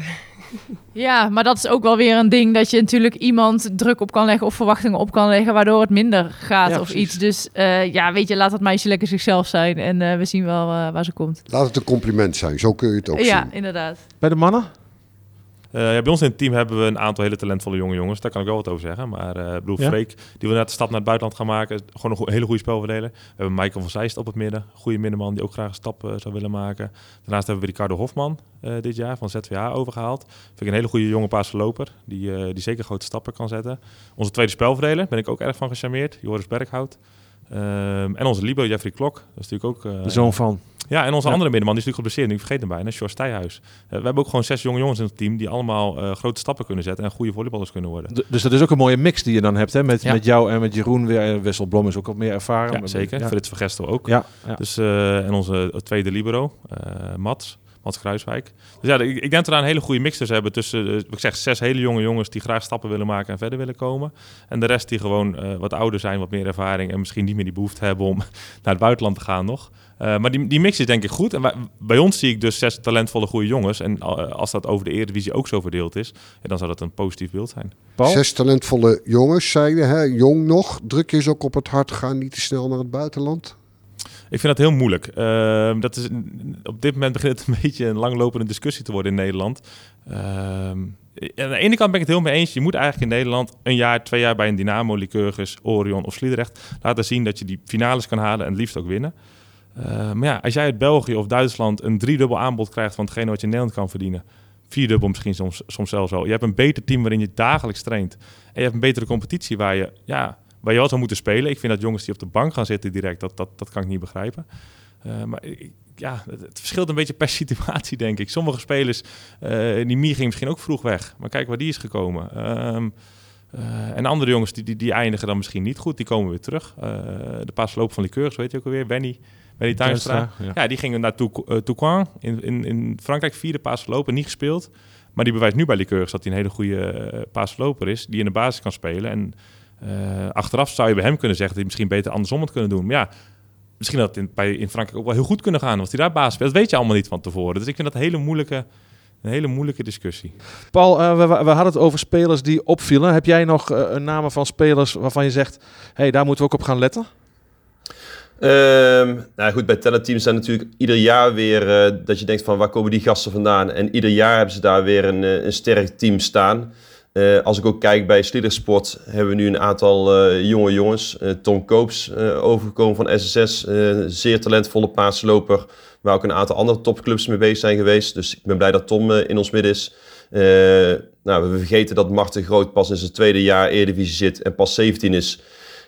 Ja, maar dat is ook wel weer een ding dat je natuurlijk iemand druk op kan leggen of verwachtingen op kan leggen, waardoor het minder gaat Ja, of precies. iets. Dus eh, ja, weet je, laat dat meisje lekker zichzelf zijn en eh, we zien wel eh, waar ze komt. Laat het een compliment zijn, zo kun je het ook ja, zien. inderdaad. Bij de mannen? Eh, ja, bij ons in het team hebben we een aantal hele talentvolle jonge jongens. Daar kan ik wel wat over zeggen. Maar ik bedoel, Ja? Freek, die wil net de stap naar het buitenland gaan maken. Gewoon een go- hele goede spelverdeler. We hebben Michael van Zeist op het midden. Goede middenman die ook graag een stap eh, zou willen maken. Daarnaast hebben we Ricardo Hofman dit jaar van ZVH overgehaald. Vind ik een hele goede jonge paasverloper. Die, die zeker grote stappen kan zetten. Onze tweede spelverdeler ben ik ook erg van gecharmeerd. Joris Berghout. Ehm, en onze Libo, Jeffrey Klok. Dat is natuurlijk ook... eh, De zoon van. ja, en onze Ja. andere middenman, die is natuurlijk geblesseerd. Ik vergeet hem bijna, Sjors Stijhuis. Eh, we hebben ook gewoon zes jonge jongens in het team... die allemaal eh, grote stappen kunnen zetten... en goede volleyballers kunnen worden. D- dus dat is ook een mooie mix die je dan hebt. Hè? Met, Ja. met jou en met Jeroen weer. En Wessel Blom is ook wat meer ervaren. Ja, zeker. Frits van Gestel ook. Ja, ja. Dus, en onze tweede libero, Mats. Mats Kruiswijk. Dus ja, ik, ik denk dat we daar een hele goede mix tussen hebben. Tussen, eh, ik zeg, zes hele jonge jongens die graag stappen willen maken en verder willen komen. En de rest die gewoon eh, wat ouder zijn, wat meer ervaring... en misschien niet meer die behoefte hebben om naar het buitenland te gaan nog. Eh, maar die, die mix is denk ik goed. En wij- bij ons zie ik dus zes talentvolle goede jongens. En als dat over de Eredivisie ook zo verdeeld is... Ja, dan zou dat een positief beeld zijn. Paul? Zes talentvolle jongens, zeiden, hè, jong nog. Druk is ook op het hart, ga niet te snel naar het buitenland. Ik vind dat heel moeilijk. Ehm, dat is, op dit moment begint het een beetje een langlopende discussie te worden in Nederland. Ehm, aan de ene kant ben ik het heel mee eens. Je moet eigenlijk in Nederland een jaar, twee jaar bij een Dynamo, Lycurgus, Orion of Sliedrecht laten zien dat je die finales kan halen en het liefst ook winnen. Uh, maar ja, als jij uit België of Duitsland een driedubbel aanbod krijgt van hetgene wat je in Nederland kan verdienen, vierdubbel misschien soms, soms zelfs wel. Je hebt een beter team waarin je dagelijks traint. En je hebt een betere competitie waar je, ja, waar je wel zou moeten spelen. Ik vind dat jongens die op de bank gaan zitten direct, dat, dat, dat kan ik niet begrijpen. Uh, maar ja, het, verschilt een beetje per situatie, denk ik. Sommige spelers, uh, die Mie ging misschien ook vroeg weg. Maar kijk waar die is gekomen. Um, uh, en andere jongens die, die, die, eindigen dan misschien niet goed, die komen weer terug. De paasloop van Liqueurs, weet je ook alweer, Benny, Benny Tuinstra. Ja. ja. die gingen naar Toulon in, in, in Frankrijk, vierde paaslopen, niet gespeeld. Maar die bewijst nu bij Liqueurs dat hij een hele goede paasloper is, die in de basis kan spelen. En achteraf zou je bij hem kunnen zeggen dat hij misschien beter andersom had kunnen doen. Maar ja, misschien had het in, bij, in Frankrijk ook wel heel goed kunnen gaan. Als hij daar baas speelt, dat weet je allemaal niet van tevoren. Dus ik vind dat een hele moeilijke, een hele moeilijke discussie. Paul, uh, we, we, hadden het over spelers die opvielen. Heb jij nog uh, een namen van spelers waarvan je zegt... hey, daar moeten we ook op gaan letten? Um, nou goed, bij talentteams zijn natuurlijk ieder jaar weer uh, dat je denkt van waar komen die gasten vandaan? En ieder jaar hebben ze daar weer een, een sterk team staan. Uh, als ik ook kijk bij Slidersport hebben we nu een aantal uh, jonge jongens. Uh, Tom Koops overgekomen van SSS, zeer talentvolle paasloper. Waar ook een aantal andere topclubs mee bezig zijn geweest. Dus ik ben blij dat Tom in ons midden is. nou, we vergeten dat Marten Groot pas in zijn tweede jaar Eredivisie zit en pas 17 is.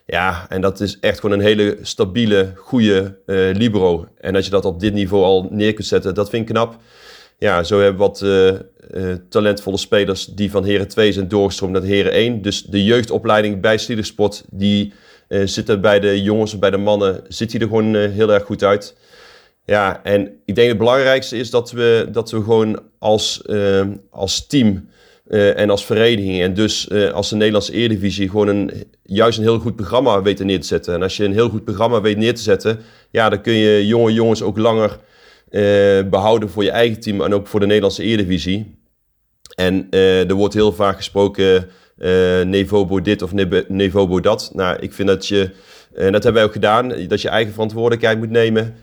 Ja, en dat is echt gewoon een hele stabiele, goede libero. En als je dat op dit niveau al neer kunt zetten, dat vind ik knap ja, zo hebben wat uh, uh, talentvolle spelers die van Heren 2 zijn doorgestroomd naar Heren 1. Dus de jeugdopleiding bij Stiedersport, die uh, zit er bij de jongens en bij de mannen, zit die er gewoon heel erg goed uit. Ja, en ik denk het belangrijkste is dat we, dat we gewoon als, als team en als vereniging en dus als de Nederlandse Eredivisie gewoon een, juist een heel goed programma weten neer te zetten. En als je een heel goed programma weet neer te zetten, ja, dan kun je jonge jongens ook langer behouden voor je eigen team en ook voor de Nederlandse Eredivisie. En uh, er wordt heel vaak gesproken uh, Nevobo dit of Nevobo dat. Nou, ik vind dat je, en dat hebben wij ook gedaan, dat je eigen verantwoordelijkheid moet nemen.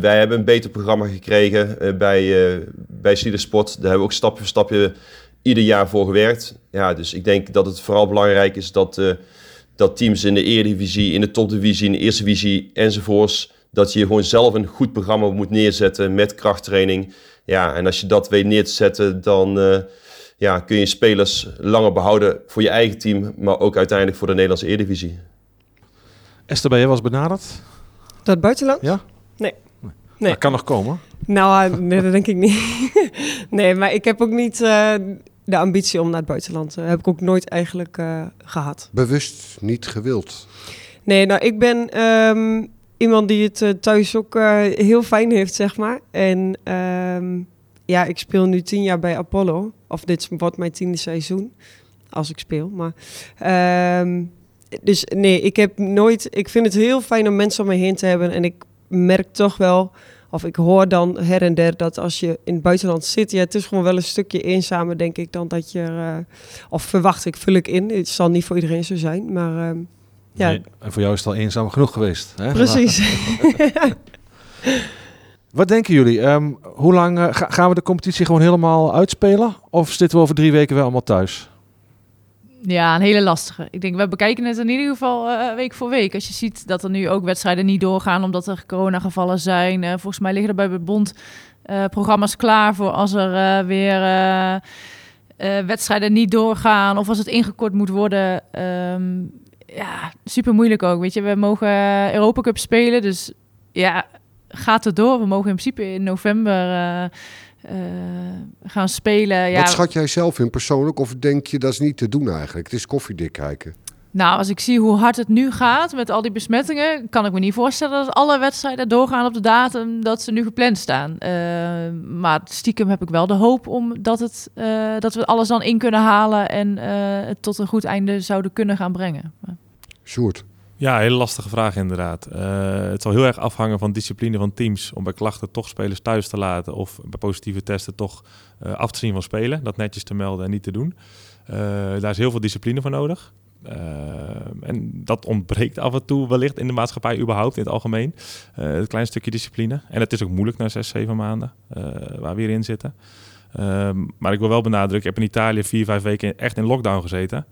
wij hebben een beter programma gekregen bij, uh, bij Sport. Daar hebben we ook stapje voor stapje ieder jaar voor gewerkt. Ja, dus ik denk dat het vooral belangrijk is dat, dat teams in de Eredivisie, in de Topdivisie, in de Eerste Divisie enzovoorts dat je gewoon zelf een goed programma moet neerzetten met krachttraining. Ja, en als je dat weet neer te zetten, dan uh, ja, kun je spelers langer behouden voor je eigen team, maar ook uiteindelijk voor de Nederlandse Eredivisie. Esther, ben je was benaderd? Dat buitenland? Ja? Nee. nee. Dat kan nog komen? Nou, nee, dat denk ik niet. nee, maar ik heb ook niet uh, de ambitie om naar het buitenland. Dat heb ik ook nooit eigenlijk uh, gehad. Bewust niet gewild? Nee, nou, ik ben... Um, iemand die het uh, thuis ook uh, heel fijn heeft, zeg maar. En um, ja, ik speel nu tien jaar bij Apollo. Of dit wordt mijn tiende seizoen, als ik speel. Maar, um, dus nee, ik heb nooit... Ik vind het heel fijn om mensen om me heen te hebben. En ik merk toch wel... Of ik hoor dan her en der dat als je in het buitenland zit, ja, het is gewoon wel een stukje eenzamer, denk ik, dan dat je. Uh, of verwacht ik, vul ik in. Het zal niet voor iedereen zo zijn, maar. Uh, ja. Nee, en voor jou is het al eenzaam genoeg geweest. Hè? Precies. Wat denken jullie? Um, hoe lang uh, ga, gaan we de competitie gewoon helemaal uitspelen? Of zitten we over drie weken wel allemaal thuis? Ja, een hele lastige. Ik denk, we bekijken het in ieder geval uh, week voor week. Als je ziet dat er nu ook wedstrijden niet doorgaan omdat er coronagevallen zijn. Uh, volgens mij liggen er bij de bond programma's klaar voor als er weer wedstrijden niet doorgaan of als het ingekort moet worden. Um, ja, super moeilijk ook. Weet je, we mogen Europa Cup spelen, dus ja, gaat het door. We mogen in principe in november uh, uh, gaan spelen. Wat schat jij zelf in persoonlijk? Of denk je dat is niet te doen eigenlijk? Het is koffiedik kijken. Nou, als ik zie hoe hard het nu gaat met al die besmettingen, kan ik me niet voorstellen dat alle wedstrijden doorgaan op de datum dat ze nu gepland staan. Uh, maar stiekem heb ik wel de hoop om dat, het, uh, dat we alles dan in kunnen halen en uh, het tot een goed einde zouden kunnen gaan brengen. Sjoerd. Ja, hele lastige vraag inderdaad. het zal heel erg afhangen van discipline van teams om bij klachten toch spelers thuis te laten of bij positieve testen toch af te zien van spelen. Dat netjes te melden en niet te doen. daar is heel veel discipline voor nodig. Uh, en dat ontbreekt af en toe wellicht in de maatschappij überhaupt, in het algemeen. Uh, een klein stukje discipline. En het is ook moeilijk na zes, zeven maanden uh, waar we hierin zitten. Ehm, maar ik wil wel benadrukken, ik heb in Italië vier, vijf weken echt in lockdown gezeten.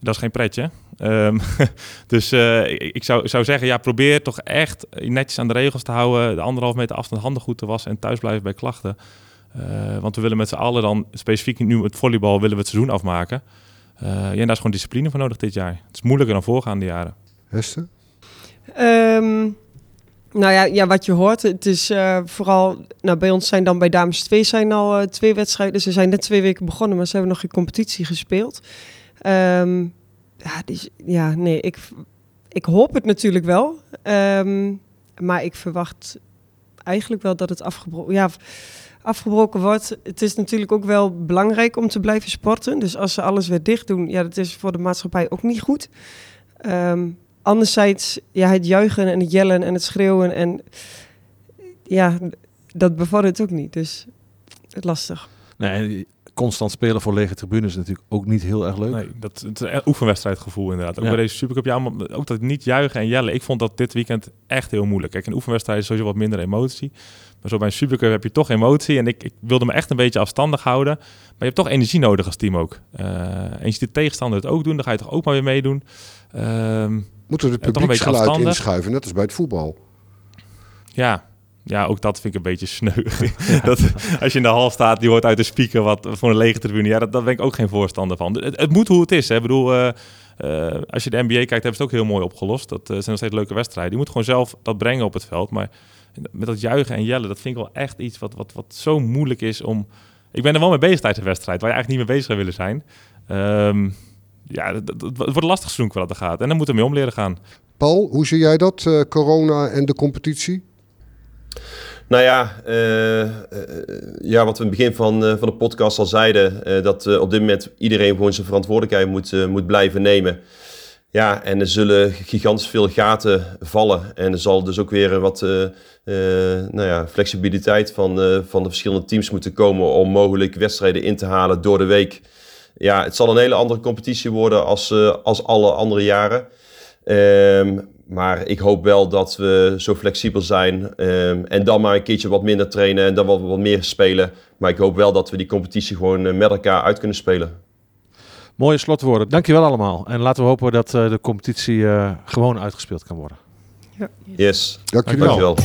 dat is geen pretje. Um, dus uh, ik, ik, zou, zou zeggen, ja, probeer toch echt netjes aan de regels te houden. De anderhalf meter afstand handen goed te wassen en thuis blijven bij klachten. Want we willen met z'n allen dan, specifiek nu het volleybal, willen we het seizoen afmaken. Uh, ja, daar is gewoon discipline voor nodig dit jaar. Het is moeilijker dan voorgaande jaren. Hester? Um, nou ja, ja, wat je hoort, het is uh, vooral, nou bij ons zijn dan bij dames 2 zijn al uh, twee wedstrijden. Ze zijn net twee weken begonnen, maar ze hebben nog geen competitie gespeeld. Um, ja, dus, ja, nee, ik, ik hoop het natuurlijk wel. Um, maar ik verwacht eigenlijk wel dat het afgebroken, ja, afgebroken wordt. Het is natuurlijk ook wel belangrijk om te blijven sporten. Dus als ze alles weer dicht doen, ja, dat is voor de maatschappij ook niet goed. Um, anderzijds, ja, het juichen en het jellen en het schreeuwen en ja, dat bevordert ook niet. Dus het lastig. Nee, constant spelen voor lege tribunes is natuurlijk ook niet heel erg leuk. Nee, dat het is een oefenwedstrijdgevoel inderdaad. Ook ja. bij deze Supercup, ja, ook dat niet juichen en jellen. Ik vond dat dit weekend echt heel moeilijk. Kijk, een oefenwedstrijd is sowieso wat minder emotie. Maar zo bij een Supercup heb je toch emotie. En ik, ik wilde me echt een beetje afstandig houden. Maar je hebt toch energie nodig als team ook. Uh, en je ziet de tegenstander het ook doen, dan ga je toch ook maar weer meedoen. Uh, Moeten we het publieksgeluid inschuiven, net als bij het voetbal? Ja, ja, ook dat vind ik een beetje sneu. dat, als je in de hal staat, die hoort uit de speaker wat voor een lege tribune. Ja, dat, daar ben ik ook geen voorstander van. Het, het moet hoe het is. Hè. Ik bedoel, uh, uh, als je de NBA kijkt, hebben ze het ook heel mooi opgelost. Dat uh, zijn nog steeds leuke wedstrijden. Je moet gewoon zelf dat brengen op het veld. Maar met dat juichen en jellen, dat vind ik wel echt iets wat, wat, wat zo moeilijk is om... Ik ben er wel mee bezig tijdens de wedstrijd, waar je eigenlijk niet mee bezig zou willen zijn. Um, ja, het, het wordt lastig seizoen wat er gaat. En dan moeten we mee om leren gaan. Paul, hoe zie jij dat, corona en de competitie? Nou ja, uh, uh, ja, wat we in het begin van, van de podcast al zeiden, dat op dit moment iedereen gewoon zijn verantwoordelijkheid moet, moet blijven nemen. Ja, en er zullen gigantisch veel gaten vallen. En er zal dus ook weer wat nou ja, flexibiliteit van, van de verschillende teams moeten komen om mogelijk wedstrijden in te halen door de week ja, het zal een hele andere competitie worden als, als alle andere jaren. Um, maar ik hoop wel dat we zo flexibel zijn um, en dan maar een keertje wat minder trainen en dan wat, wat meer spelen. Maar ik hoop wel dat we die competitie gewoon uh, met elkaar uit kunnen spelen. Mooie slotwoorden. Dankjewel allemaal. En laten we hopen dat uh, de competitie gewoon uitgespeeld kan worden. Ja. Yes. Dankjewel. Dankjewel.